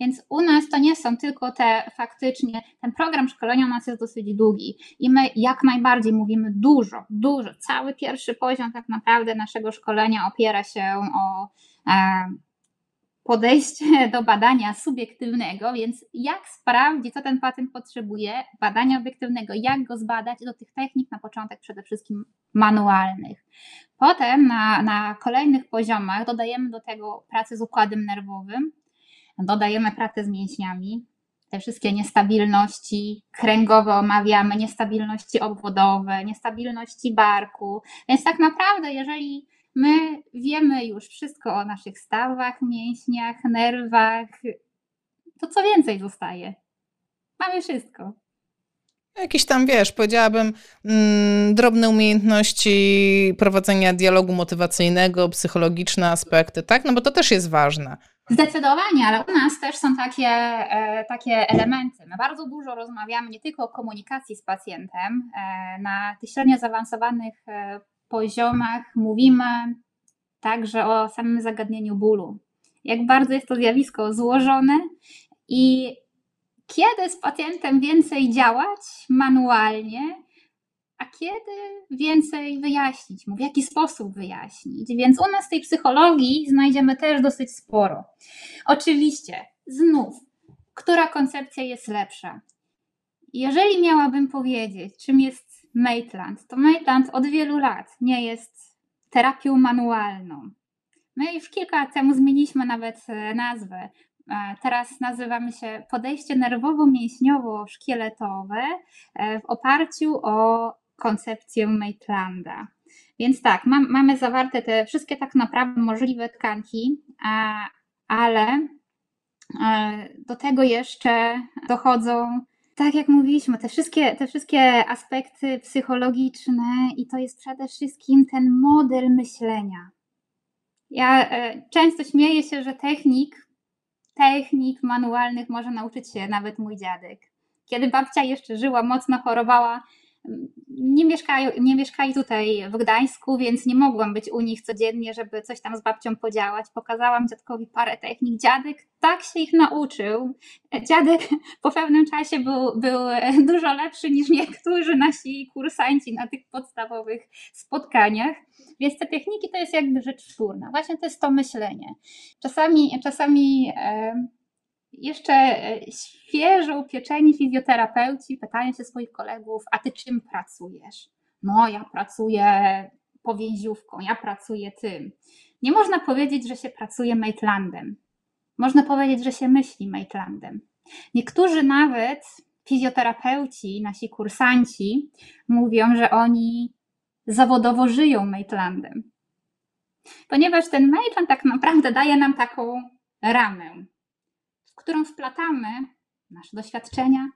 Więc u nas to nie są tylko te faktycznie, ten program szkolenia u nas jest dosyć długi i my jak najbardziej mówimy dużo, dużo. Cały pierwszy poziom tak naprawdę naszego szkolenia opiera się o e, podejście do badania subiektywnego, więc jak sprawdzić, co ten pacjent potrzebuje, badania obiektywnego, jak go zbadać, do tych technik na początek przede wszystkim manualnych. Potem na, na kolejnych poziomach dodajemy do tego pracę z układem nerwowym, dodajemy pracę z mięśniami, te wszystkie niestabilności kręgowe omawiamy, niestabilności obwodowe, niestabilności barku. Więc tak naprawdę, jeżeli My wiemy już wszystko o naszych stawach, mięśniach, nerwach. To co więcej zostaje? Mamy wszystko. Jakieś tam, wiesz, powiedziałabym, mm, drobne umiejętności prowadzenia dialogu motywacyjnego, psychologiczne aspekty, tak? No bo to też jest ważne. Zdecydowanie, ale u nas też są takie, e, takie elementy. My bardzo dużo rozmawiamy nie tylko o komunikacji z pacjentem. E, na tych średnio zaawansowanych e, poziomach mówimy także o samym zagadnieniu bólu. Jak bardzo jest to zjawisko złożone i kiedy z pacjentem więcej działać manualnie, a kiedy więcej wyjaśnić mu, w jaki sposób wyjaśnić. Więc u nas tej psychologii znajdziemy też dosyć sporo. Oczywiście, znów, która koncepcja jest lepsza? Jeżeli miałabym powiedzieć, czym jest Maitland, to Maitland od wielu lat nie jest terapią manualną. My już kilka lat temu zmieniliśmy nawet e, nazwę. E, teraz nazywamy się podejście nerwowo-mięśniowo-szkieletowe e, w oparciu o koncepcję Maitlanda. Więc tak, mam, mamy zawarte te wszystkie tak naprawdę możliwe tkanki, ale do tego jeszcze dochodzą tak jak mówiliśmy, te wszystkie, te wszystkie aspekty psychologiczne i to jest przede wszystkim ten model myślenia. Ja e, często śmieję się, że technik, technik manualnych może nauczyć się nawet mój dziadek. Kiedy babcia jeszcze żyła, mocno chorowała, nie mieszkają, nie mieszkali tutaj w Gdańsku, więc nie mogłam być u nich codziennie, żeby coś tam z babcią podziałać. Pokazałam dziadkowi parę technik. Dziadek tak się ich nauczył. Dziadek po pewnym czasie był, był dużo lepszy niż niektórzy nasi kursanci na tych podstawowych spotkaniach. Więc te techniki to jest jakby rzecz wtórna. Właśnie to jest to myślenie. Czasami, czasami e, jeszcze e, świeżo upieczeni fizjoterapeuci pytają się swoich kolegów, a ty czym pracujesz? No, ja pracuję powięziówką, ja pracuję tym. Nie można powiedzieć, że się pracuje Maitlandem. Można powiedzieć, że się myśli Maitlandem. Niektórzy nawet fizjoterapeuci, nasi kursanci, mówią, że oni zawodowo żyją Maitlandem. Ponieważ ten Maitland tak naprawdę daje nam taką ramę, którą wplatamy nasze doświadczenia,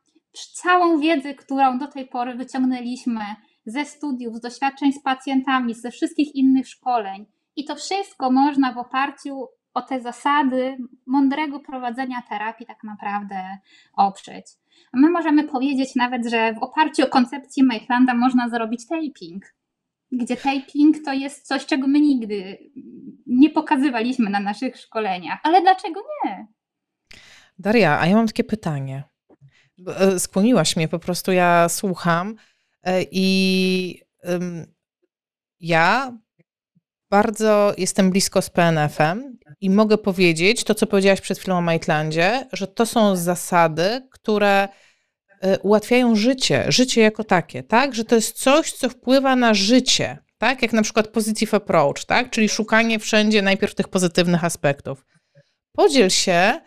całą wiedzę, którą do tej pory wyciągnęliśmy ze studiów, z doświadczeń z pacjentami, ze wszystkich innych szkoleń. I to wszystko można w oparciu o te zasady mądrego prowadzenia terapii tak naprawdę oprzeć. My możemy powiedzieć nawet, że w oparciu o koncepcję Maitlanda można zrobić taping, gdzie taping to jest coś, czego my nigdy nie pokazywaliśmy na naszych szkoleniach. Ale dlaczego nie? Daria, a ja mam takie pytanie. E, skłoniłaś mnie, po prostu ja słucham e, i ja bardzo jestem blisko z PNF-em i mogę powiedzieć to, co powiedziałaś przed chwilą o Maitlandzie, że to są zasady, które y, ułatwiają życie, życie jako takie, tak? Że to jest coś, co wpływa na życie, tak? Jak na przykład positive approach, tak? Czyli szukanie wszędzie najpierw tych pozytywnych aspektów. Podziel się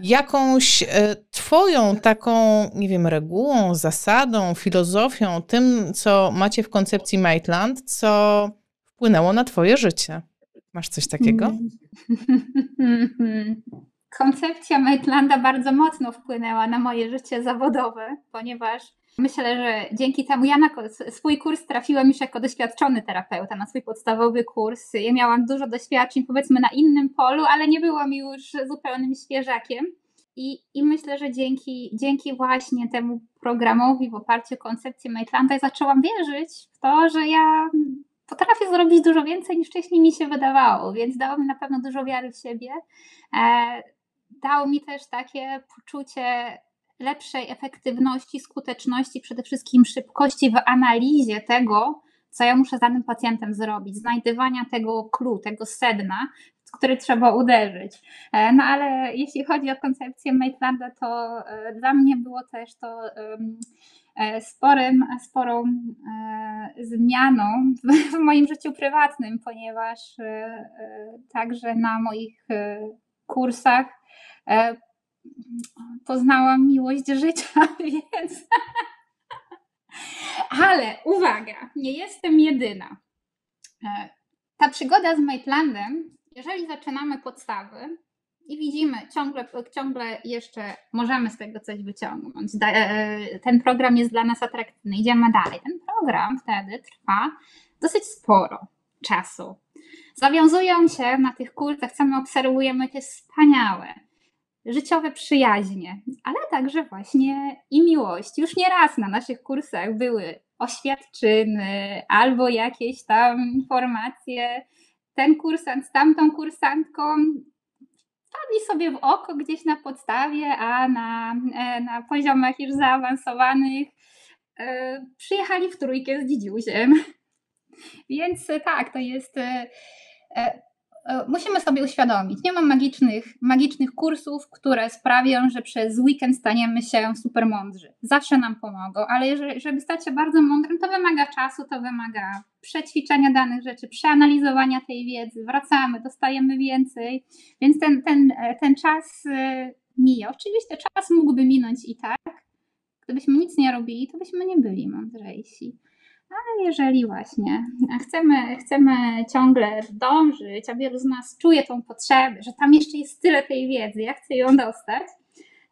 jakąś y, twoją taką, nie wiem, regułą, zasadą, filozofią, tym, co macie w koncepcji Maitland, co wpłynęło na twoje życie. Masz coś takiego? Koncepcja Maitlanda bardzo mocno wpłynęła na moje życie zawodowe, ponieważ myślę, że dzięki temu ja na swój kurs trafiłam już jako doświadczony terapeuta, na swój podstawowy kurs. Ja miałam dużo doświadczeń, powiedzmy, na innym polu, ale nie byłam już zupełnym świeżakiem. I, I myślę, że dzięki, dzięki właśnie temu programowi w oparciu o koncepcję Maitlanda zaczęłam wierzyć w to, że ja potrafię zrobić dużo więcej niż wcześniej mi się wydawało, więc dało mi na pewno dużo wiary w siebie. E, dało mi też takie poczucie lepszej efektywności, skuteczności, przede wszystkim szybkości w analizie tego, co ja muszę z danym pacjentem zrobić, znajdywania tego clue, tego sedna, w który trzeba uderzyć. E, no ale jeśli chodzi o koncepcję Maitlanda, to e, dla mnie było też to E, sporym, sporą zmianą w moim życiu prywatnym, ponieważ także na moich kursach poznałam miłość życia, więc. Ale uwaga, nie jestem jedyna. Ta przygoda z Maitlandem, jeżeli zaczynamy podstawy, i widzimy, ciągle, ciągle jeszcze możemy z tego coś wyciągnąć. E, ten program jest dla nas atrakcyjny, idziemy dalej. Ten program wtedy trwa dosyć sporo czasu. Zawiązują się na tych kursach, co my obserwujemy, te wspaniałe, życiowe przyjaźnie, ale także właśnie i miłość. Już nie raz na naszych kursach były oświadczyny albo jakieś tam informacje. Ten kursant z tamtą kursantką wpadli sobie w oko gdzieś na podstawie, a na, e, na poziomach już zaawansowanych e, przyjechali w trójkę z dzidziusiem. Więc e, tak, to jest musimy sobie uświadomić, nie mam magicznych, magicznych kursów, które sprawią, że przez weekend staniemy się super mądrzy. Zawsze nam pomogą, ale jeżeli, żeby stać się bardzo mądrym, to wymaga czasu, to wymaga przećwiczenia danych rzeczy, przeanalizowania tej wiedzy, wracamy, dostajemy więcej, więc ten, ten, e, ten czas e, mija. Oczywiście czas mógłby minąć i tak, gdybyśmy nic nie robili, to byśmy nie byli mądrzejsi. Ale jeżeli właśnie chcemy, chcemy ciągle dążyć, a wielu z nas czuje tą potrzebę, że tam jeszcze jest tyle tej wiedzy, ja chcę ją dostać,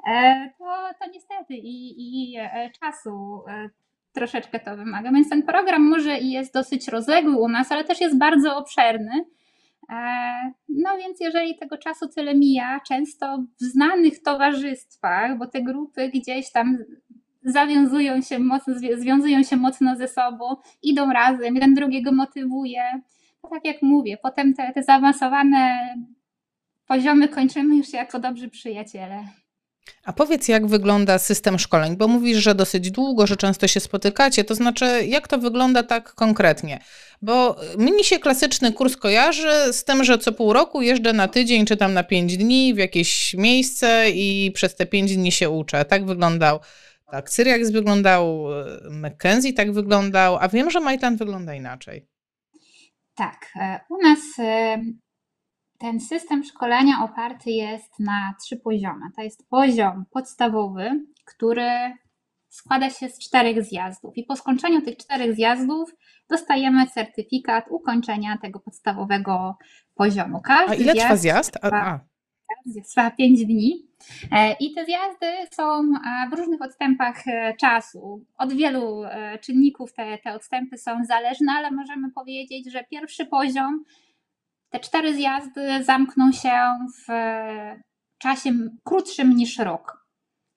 e, to, to niestety i, i e, czasu e, troszeczkę to wymaga. Więc ten program może i jest dosyć rozległy u nas, ale też jest bardzo obszerny. No więc jeżeli tego czasu tyle mija, często w znanych towarzystwach, bo te grupy gdzieś tam zawiązują się mocno, związują się mocno ze sobą, idą razem, jeden drugiego motywuje. Tak jak mówię, potem te, te zaawansowane poziomy kończymy już jako dobrzy przyjaciele. A powiedz, jak wygląda system szkoleń, bo mówisz, że dosyć długo, że często się spotykacie, to znaczy, jak to wygląda tak konkretnie? Bo mnie się klasyczny kurs kojarzy z tym, że co pół roku jeżdżę na tydzień czy tam na pięć dni w jakieś miejsce i przez te pięć dni się uczę. Tak wyglądał tak, Syriax wyglądał, Mackenzie tak wyglądał, a wiem, że Maitland wygląda inaczej. Tak, e, u nas e, ten system szkolenia oparty jest na trzy poziomy. To jest poziom podstawowy, który składa się z czterech zjazdów i po skończeniu tych czterech zjazdów dostajemy certyfikat ukończenia tego podstawowego poziomu. Każdy a ile zjazd trwa zjazd? A, a. Trwa pięć dni. E, I te zjazdy są e, w różnych odstępach e, czasu. Od wielu czynników te, te odstępy są zależne, ale możemy powiedzieć, że pierwszy poziom, te cztery zjazdy zamkną się w czasie krótszym niż rok.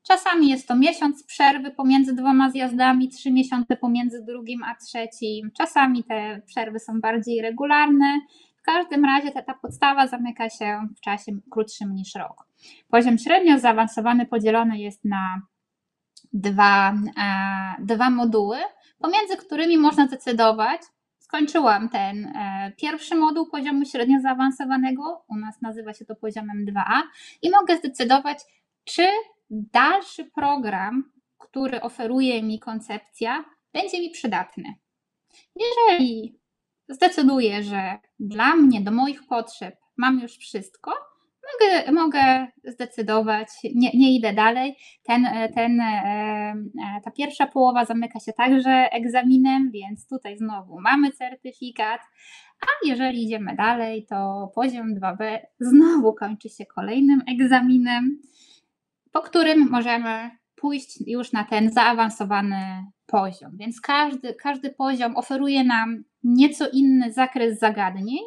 Czasami jest to miesiąc przerwy pomiędzy dwoma zjazdami, trzy miesiące pomiędzy drugim a trzecim. Czasami te przerwy są bardziej regularne. Każdym razie ta, ta podstawa zamyka się w czasie krótszym niż rok. Poziom średnio zaawansowany podzielony jest na dwa, e, dwa moduły, pomiędzy którymi można decydować, skończyłam ten e, pierwszy moduł poziomu średnio zaawansowanego, u nas nazywa się to poziomem 2a, i mogę zdecydować, czy dalszy program, który oferuje mi koncepcja, będzie mi przydatny. Jeżeli zdecyduję, że dla mnie, do moich potrzeb mam już wszystko, mogę, mogę zdecydować, nie, nie idę dalej. Ten, ten, e, e, ta pierwsza połowa zamyka się także egzaminem, więc tutaj znowu mamy certyfikat. A jeżeli idziemy dalej, to poziom 2B znowu kończy się kolejnym egzaminem, po którym możemy pójść już na ten zaawansowany poziom. Więc każdy, każdy poziom oferuje nam nieco inny zakres zagadnień.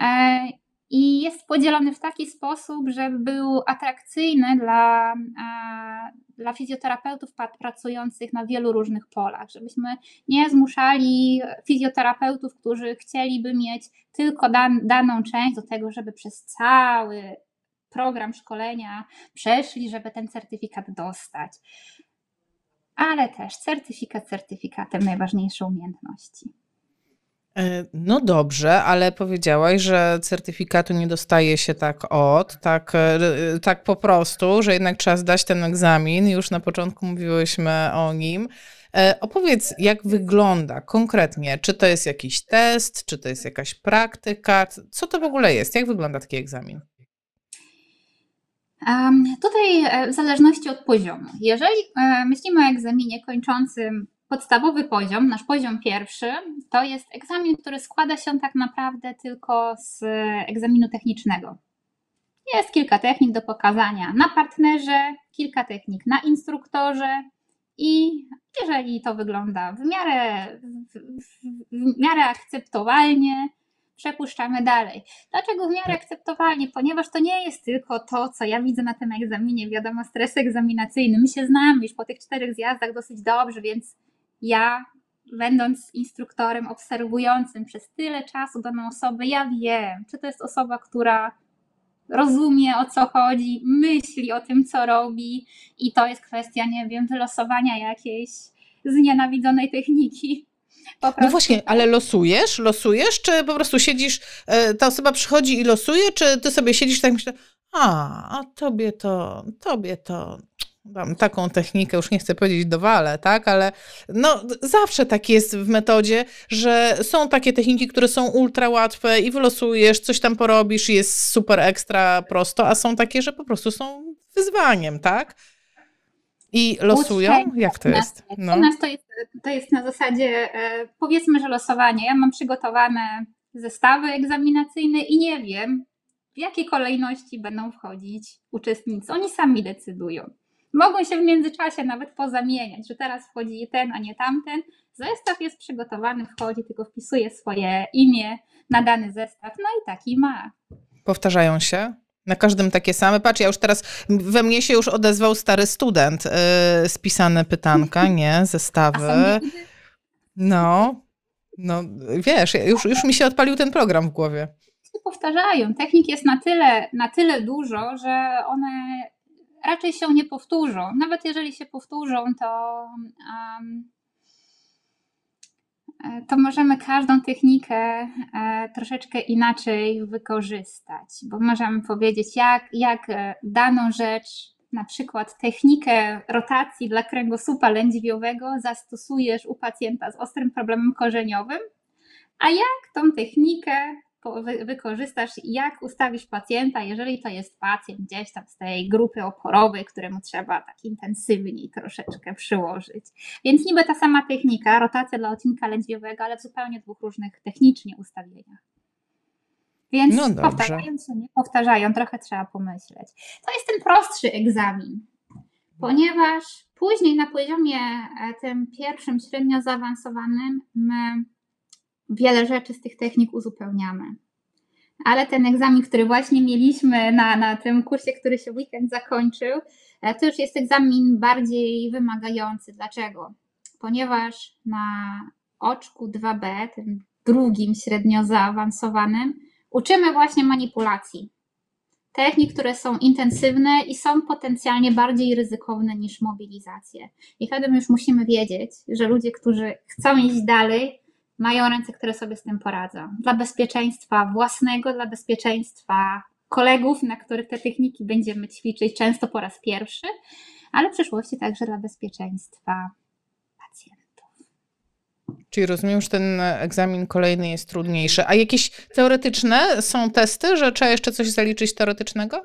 E, i jest podzielony w taki sposób, żeby był atrakcyjny dla, dla fizjoterapeutów pracujących na wielu różnych polach, żebyśmy nie zmuszali fizjoterapeutów, którzy chcieliby mieć tylko dan, daną część do tego, żeby przez cały program szkolenia przeszli, żeby ten certyfikat dostać. Ale też certyfikat certyfikatem najważniejsze umiejętności. E, no dobrze, ale powiedziałaś, że certyfikatu nie dostaje się tak od, tak, e, tak po prostu, że jednak trzeba zdać ten egzamin. Już na początku mówiłyśmy o nim. E, opowiedz, jak wygląda konkretnie? Czy to jest jakiś test, czy to jest jakaś praktyka? Co to w ogóle jest? Jak wygląda taki egzamin? Um, tutaj w zależności od poziomu. Jeżeli myślimy o egzaminie kończącym podstawowy poziom, nasz poziom pierwszy, to jest egzamin, który składa się tak naprawdę tylko z egzaminu technicznego. Jest kilka technik do pokazania na partnerze, kilka technik na instruktorze i jeżeli to wygląda w miarę, w, w miarę akceptowalnie, przepuszczamy dalej. Dlaczego w miarę akceptowalnie? Ponieważ to nie jest tylko to, co ja widzę na tym egzaminie, wiadomo, stres egzaminacyjny. My się znamy już po tych czterech zjazdach dosyć dobrze, więc ja, będąc instruktorem obserwującym przez tyle czasu daną osobę, ja wiem, czy to jest osoba, która rozumie o co chodzi, myśli o tym, co robi, i to jest kwestia, nie wiem, wylosowania jakiejś znienawidzonej techniki. No właśnie, ale losujesz? Losujesz, czy po prostu siedzisz, e, ta osoba przychodzi i losuje, czy ty sobie siedzisz tak myślisz, a, a tobie to, tobie to, Mam taką technikę, już nie chcę powiedzieć dowale, tak, ale no zawsze tak jest w metodzie, że są takie techniki, które są ultra łatwe i wylosujesz, coś tam porobisz i jest super ekstra prosto, a są takie, że po prostu są wyzwaniem, tak? I losują? Jak to jest? No. U nas to jest, to jest na zasadzie, e, powiedzmy, że losowanie. Ja mam przygotowane zestawy egzaminacyjne i nie wiem, w jakiej kolejności będą wchodzić uczestnicy. Oni sami decydują. Mogą się w międzyczasie nawet pozamieniać, że teraz wchodzi ten, a nie tamten. Zestaw jest przygotowany, wchodzi, tylko wpisuje swoje imię na dany zestaw, no i taki ma. Powtarzają się? Na każdym takie same. Patrz, ja już teraz, we mnie się już odezwał stary student, yy, spisane pytanka, nie, zestawy. No, no wiesz, już, już mi się odpalił ten program w głowie. Powtarzają. Technik jest na tyle, na tyle dużo, że one raczej się nie powtórzą. Nawet jeżeli się powtórzą, to, um, to możemy każdą technikę e, troszeczkę inaczej wykorzystać, bo możemy powiedzieć, jak, jak e, daną rzecz, na przykład technikę rotacji dla kręgosłupa lędźwiowego zastosujesz u pacjenta z ostrym problemem korzeniowym, a jak tą technikę wykorzystasz, jak ustawisz pacjenta, jeżeli to jest pacjent gdzieś tam z tej grupy oporowej, któremu trzeba tak intensywniej troszeczkę przyłożyć. Więc niby ta sama technika, rotacja dla odcinka lędźwiowego, ale w zupełnie dwóch różnych technicznie ustawieniach. Więc no powtarzają się, nie powtarzają, trochę trzeba pomyśleć. To jest ten prostszy egzamin, ponieważ później na poziomie e, tym pierwszym, średnio zaawansowanym, my wiele rzeczy z tych technik uzupełniamy. Ale ten egzamin, który właśnie mieliśmy na, na tym kursie, który się weekend zakończył, e, to już jest egzamin bardziej wymagający. Dlaczego? Ponieważ na oczku 2B, tym drugim średnio zaawansowanym, uczymy właśnie manipulacji. Technik, które są intensywne i są potencjalnie bardziej ryzykowne niż mobilizacje. I wtedy już musimy wiedzieć, że ludzie, którzy chcą iść dalej, mają ręce, które sobie z tym poradzą. Dla bezpieczeństwa własnego, dla bezpieczeństwa kolegów, na których te techniki będziemy ćwiczyć często po raz pierwszy, ale w przyszłości także dla bezpieczeństwa pacjentów. Czyli rozumiem, że ten egzamin kolejny jest trudniejszy. A jakieś teoretyczne są testy, że trzeba jeszcze coś zaliczyć teoretycznego?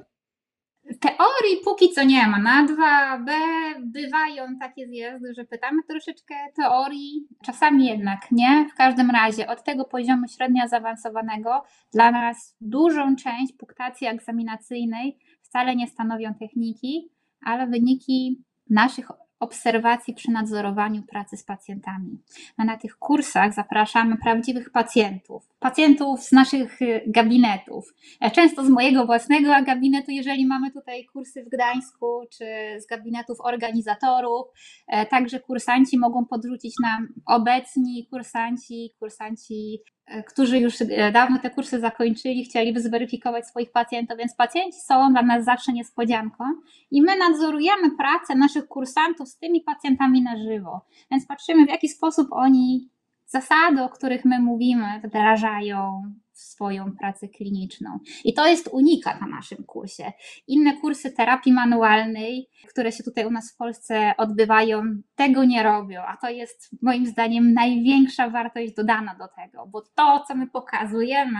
Teorii póki co nie ma. Na 2B bywają takie zjazdy, że pytamy troszeczkę teorii, czasami jednak nie. W każdym razie od tego poziomu średnio zaawansowanego dla nas dużą część punktacji egzaminacyjnej wcale nie stanowią techniki, ale wyniki naszych obserwacji przy nadzorowaniu pracy z pacjentami. A na tych kursach zapraszamy prawdziwych pacjentów, pacjentów z naszych y, gabinetów, e, często z mojego własnego gabinetu, jeżeli mamy tutaj kursy w Gdańsku, czy z gabinetów organizatorów. E, także kursanci mogą podrzucić nam obecni kursanci, kursanci którzy już e, dawno te kursy zakończyli, chcieliby zweryfikować swoich pacjentów, więc pacjenci są dla nas zawsze niespodzianką i my nadzorujemy pracę naszych kursantów z tymi pacjentami na żywo, więc patrzymy w jaki sposób oni zasady, o których my mówimy, wdrażają w swoją pracę kliniczną. I to jest unikat na naszym kursie. Inne kursy terapii manualnej, które się tutaj u nas w Polsce odbywają, tego nie robią, a to jest moim zdaniem największa wartość dodana do tego, bo to, co my pokazujemy,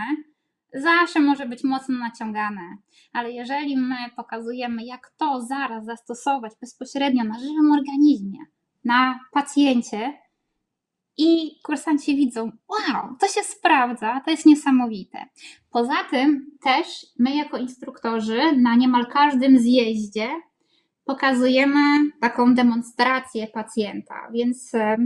zawsze może być mocno naciągane, ale jeżeli my pokazujemy, jak to zaraz zastosować bezpośrednio na żywym organizmie, na pacjencie, i kursanci widzą, wow, to się sprawdza, to jest niesamowite. Poza tym też my jako instruktorzy na niemal każdym zjeździe pokazujemy taką demonstrację pacjenta, więc e,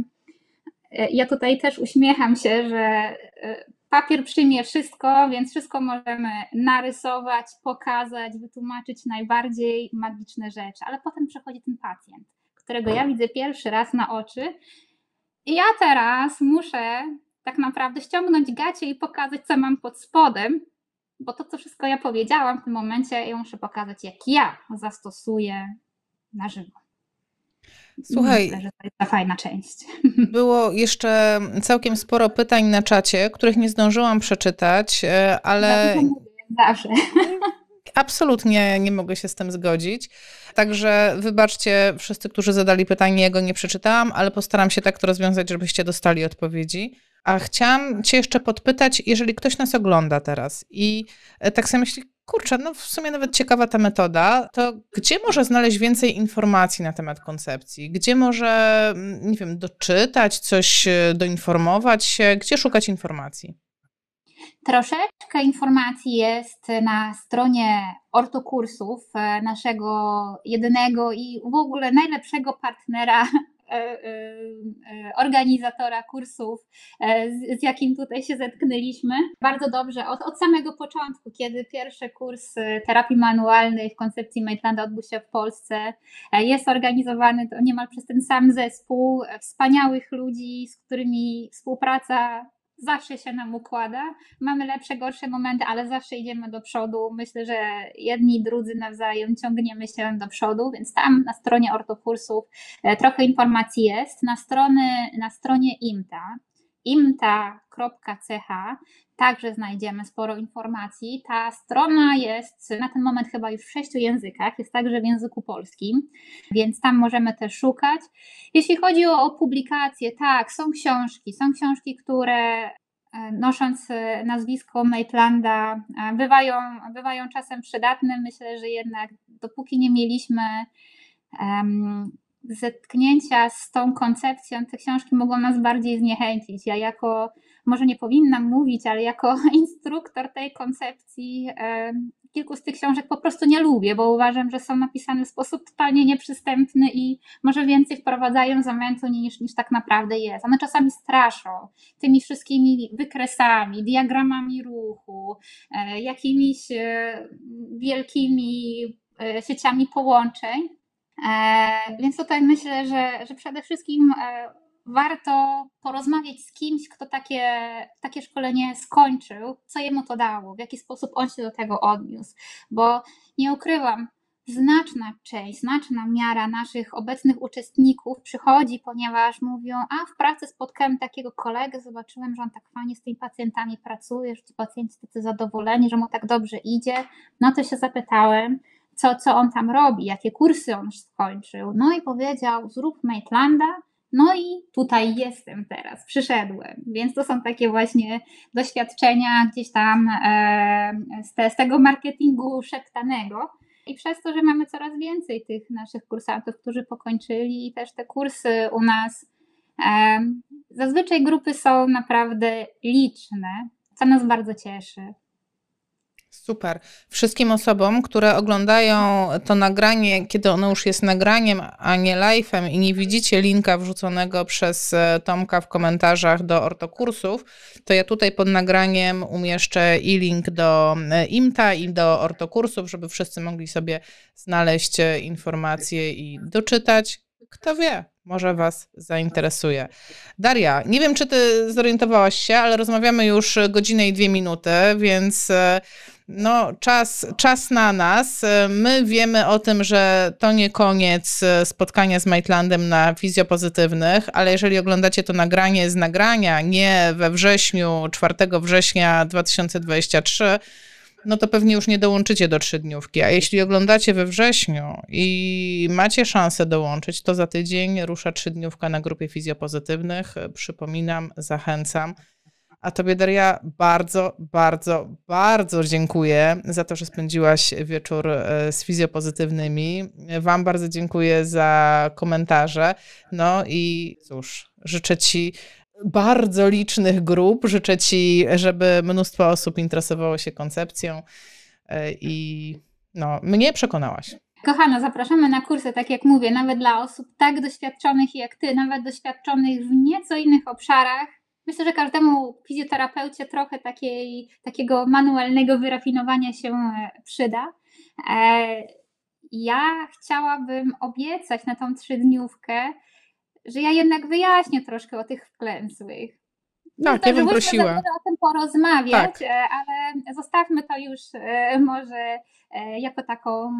ja tutaj też uśmiecham się, że e, papier przyjmie wszystko, więc wszystko możemy narysować, pokazać, wytłumaczyć najbardziej magiczne rzeczy, ale potem przychodzi ten pacjent, którego ja widzę pierwszy raz na oczy i ja teraz muszę tak naprawdę ściągnąć gacie i pokazać, co mam pod spodem, bo to, co wszystko ja powiedziałam w tym momencie, ja muszę pokazać, jak ja zastosuję na żywo. Słuchaj, Myślę, że to jest ta fajna część. Było jeszcze całkiem sporo pytań na czacie, których nie zdążyłam przeczytać, e, ale. Zawsze. Absolutnie nie mogę się z tym zgodzić. Także wybaczcie wszyscy, którzy zadali pytanie, ja go nie przeczytałam, ale postaram się tak to rozwiązać, żebyście dostali odpowiedzi. A chciałam Cię jeszcze podpytać, jeżeli ktoś nas ogląda teraz i e, tak sobie myśli, kurczę, no w sumie nawet ciekawa ta metoda, to gdzie może znaleźć więcej informacji na temat koncepcji? Gdzie może, mm, nie wiem, doczytać, coś e, doinformować się? Gdzie szukać informacji? Troszeczkę informacji jest na stronie ortokursów, e, naszego jedynego i w ogóle najlepszego partnera e, e, organizatora kursów, z, jakim tutaj się zetknęliśmy. Bardzo dobrze, od, od samego początku, kiedy pierwszy kurs terapii manualnej w koncepcji Maitlanda odbył się w Polsce, jest organizowany to niemal przez ten sam zespół wspaniałych ludzi, z którymi współpraca zawsze się nam układa. Mamy lepsze, gorsze momenty, ale zawsze idziemy do przodu. Myślę, że jedni drudzy nawzajem ciągniemy się do przodu, więc tam na stronie ortokursów e, trochę informacji jest. Na, strony, na stronie IMTA, imta.ch także znajdziemy sporo informacji. Ta strona jest na ten moment chyba już w sześciu językach, jest także w języku polskim, więc tam możemy też szukać. Jeśli chodzi o, o publikacje, tak, są książki, są książki, które e, nosząc e, nazwisko Maitlanda, e, bywają, bywają czasem przydatne. Myślę, że jednak dopóki nie mieliśmy um, zetknięcia z tą koncepcją, te książki mogą nas bardziej zniechęcić. Ja jako może nie powinnam mówić, ale jako instruktor tej koncepcji kilku z tych książek po prostu nie lubię, bo uważam, że są napisane w sposób totalnie nieprzystępny i może więcej wprowadzają zamętu niż, niż tak naprawdę jest. One czasami straszą tymi wszystkimi wykresami, diagramami ruchu, e, jakimiś e, wielkimi e, sieciami połączeń. Więc tutaj myślę, że, że przede wszystkim warto porozmawiać z kimś, kto takie, takie szkolenie skończył, co jemu to dało, w jaki sposób on się do tego odniósł. Bo nie ukrywam, znaczna część, znaczna miara naszych obecnych uczestników przychodzi, ponieważ mówią, a w pracy spotkałem takiego kolegę, zobaczyłem, że on tak fajnie z tymi pacjentami pracuje, że ci pacjenci tacy zadowoleni, że mu tak dobrze idzie. No to się zapytałem, co, co on tam robi, jakie kursy on skończył. No i powiedział, zrób Maitlanda, no i tutaj jestem teraz, przyszedłem. Więc to są takie właśnie doświadczenia gdzieś tam e, z, te, z tego marketingu szeptanego. I przez to, że mamy coraz więcej tych naszych kursantów, którzy pokończyli też te kursy u nas, e, zazwyczaj grupy są naprawdę liczne, co nas bardzo cieszy. Super. Wszystkim osobom, które oglądają to nagranie, kiedy ono już jest nagraniem, a nie live'em i nie widzicie linka wrzuconego przez e, Tomka w komentarzach do ortokursów, to ja tutaj pod nagraniem umieszczę i link do e, IMTA i do ortokursów, żeby wszyscy mogli sobie znaleźć e, informacje i doczytać. Kto wie, może Was zainteresuje. Daria, nie wiem, czy Ty zorientowałaś się, ale rozmawiamy już godzinę i dwie minuty, więc no, czas, czas na nas. My wiemy o tym, że to nie koniec spotkania z Maitlandem na fizjopozytywnych, ale jeżeli oglądacie to nagranie z nagrania, nie we wrześniu, 4 września 2023, no to pewnie już nie dołączycie do trzydniówki. A jeśli oglądacie we wrześniu i macie szansę dołączyć, to za tydzień rusza trzydniówka na grupie fizjopozytywnych. Przypominam, zachęcam. A tobie, Daria, bardzo, bardzo, bardzo dziękuję za to, że spędziłaś wieczór e, z fizjopozytywnymi. Wam bardzo dziękuję za komentarze. No i cóż, życzę Ci bardzo licznych grup. Życzę Ci, żeby mnóstwo osób interesowało się koncepcją e, i no, mnie przekonałaś. Kochana, zapraszamy na kursy, tak jak mówię, nawet dla osób tak doświadczonych jak Ty, nawet doświadczonych w nieco innych obszarach, Myślę, że każdemu fizjoterapeucie trochę takiej, takiego manualnego wyrafinowania się e, przyda. E, ja chciałabym obiecać na tą trzydniówkę, że ja jednak wyjaśnię troszkę o tych wklęsłych. Tak, ja bym prosiła. o tym porozmawiać, tak. E, ale zostawmy to już może jako taką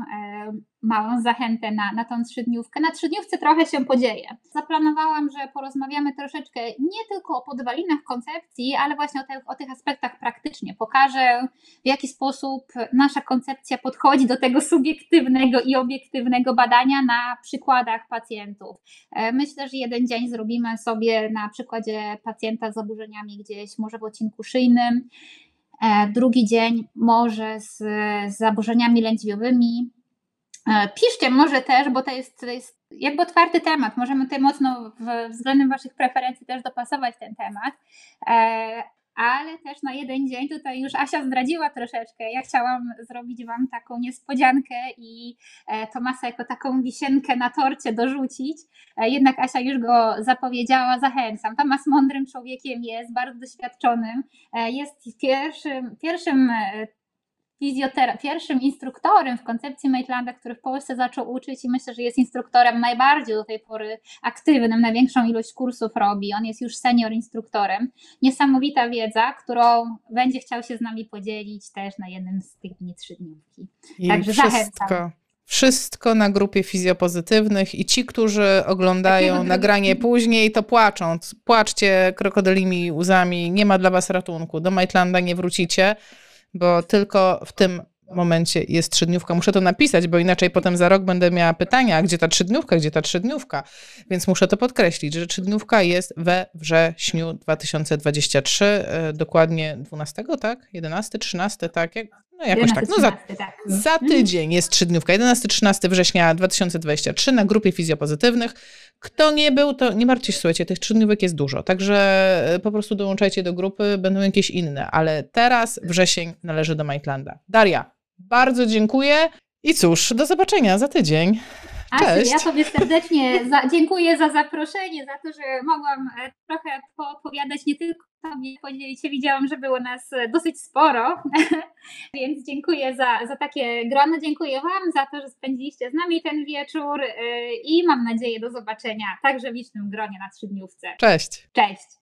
małą zachętę na, na tą trzydniówkę. Na trzydniówce trochę się podzieje. Zaplanowałam, że porozmawiamy troszeczkę nie tylko o podwalinach koncepcji, ale właśnie o, te, o tych aspektach praktycznie. Pokażę, w jaki sposób nasza koncepcja podchodzi do tego subiektywnego i obiektywnego badania na przykładach pacjentów. E, myślę, że jeden dzień zrobimy sobie na przykładzie pacjenta z zaburzeniami gdzieś, może w odcinku szyjnym, e, drugi dzień może z, z zaburzeniami lędźwiowymi, E, piszcie może też, bo to jest, to jest jakby otwarty temat. Możemy tutaj mocno w, względem Waszych preferencji też dopasować ten temat. E, ale też na jeden dzień tutaj już Asia zdradziła troszeczkę. Ja chciałam zrobić Wam taką niespodziankę i e, Tomasa jako taką wisienkę na torcie dorzucić. Jednak Asia już go zapowiedziała, zachęcam. Tomas mądrym człowiekiem jest, bardzo doświadczonym. Jest pierwszym, pierwszym fizjotera- pierwszym instruktorem w koncepcji Maitlanda, który w Polsce zaczął uczyć i myślę, że jest instruktorem najbardziej do tej pory aktywnym, największą ilość kursów robi. On jest już senior instruktorem. Niesamowita wiedza, którą będzie chciał się z nami podzielić też na jednym z tych dni trzydniówki. I Także wszystko. zachęcam. Wszystko na grupie fizjopozytywnych i ci, którzy oglądają nagranie później, to płaczą. Płaczcie krokodylimi łzami, nie ma dla was ratunku. Do Maitlanda nie wrócicie bo tylko w tym momencie jest trzydniówka. Muszę to napisać, bo inaczej potem za rok będę miała pytania, gdzie ta trzydniówka, gdzie ta trzydniówka. Więc muszę to podkreślić, że trzydniówka jest we wrześniu 2023, e, dokładnie 12, tak? 11, 13, tak? No jakoś 11, tak. No za, tak. za mhm. tydzień jest trzydniówka. 11-13 września 2023 na grupie fizjopozytywnych. Kto nie był, to nie martwcie się, słuchajcie, tych trzydniówek jest dużo. Także e, po prostu dołączajcie do grupy, będą jakieś inne. Ale teraz wrzesień należy do Maitlanda. Daria, bardzo dziękuję i cóż, do zobaczenia za tydzień. Cześć. ja Tobie serdecznie za, dziękuję za zaproszenie, za to, że mogłam e, trochę poopowiadać nie tylko Tobie, podzielić się. Widziałam, że było nas e, dosyć sporo, więc dziękuję za, za takie grono. Dziękuję Wam za to, że spędziliście z nami ten wieczór e, i mam nadzieję do zobaczenia także w licznym gronie na trzydniówce. Cześć. Cześć.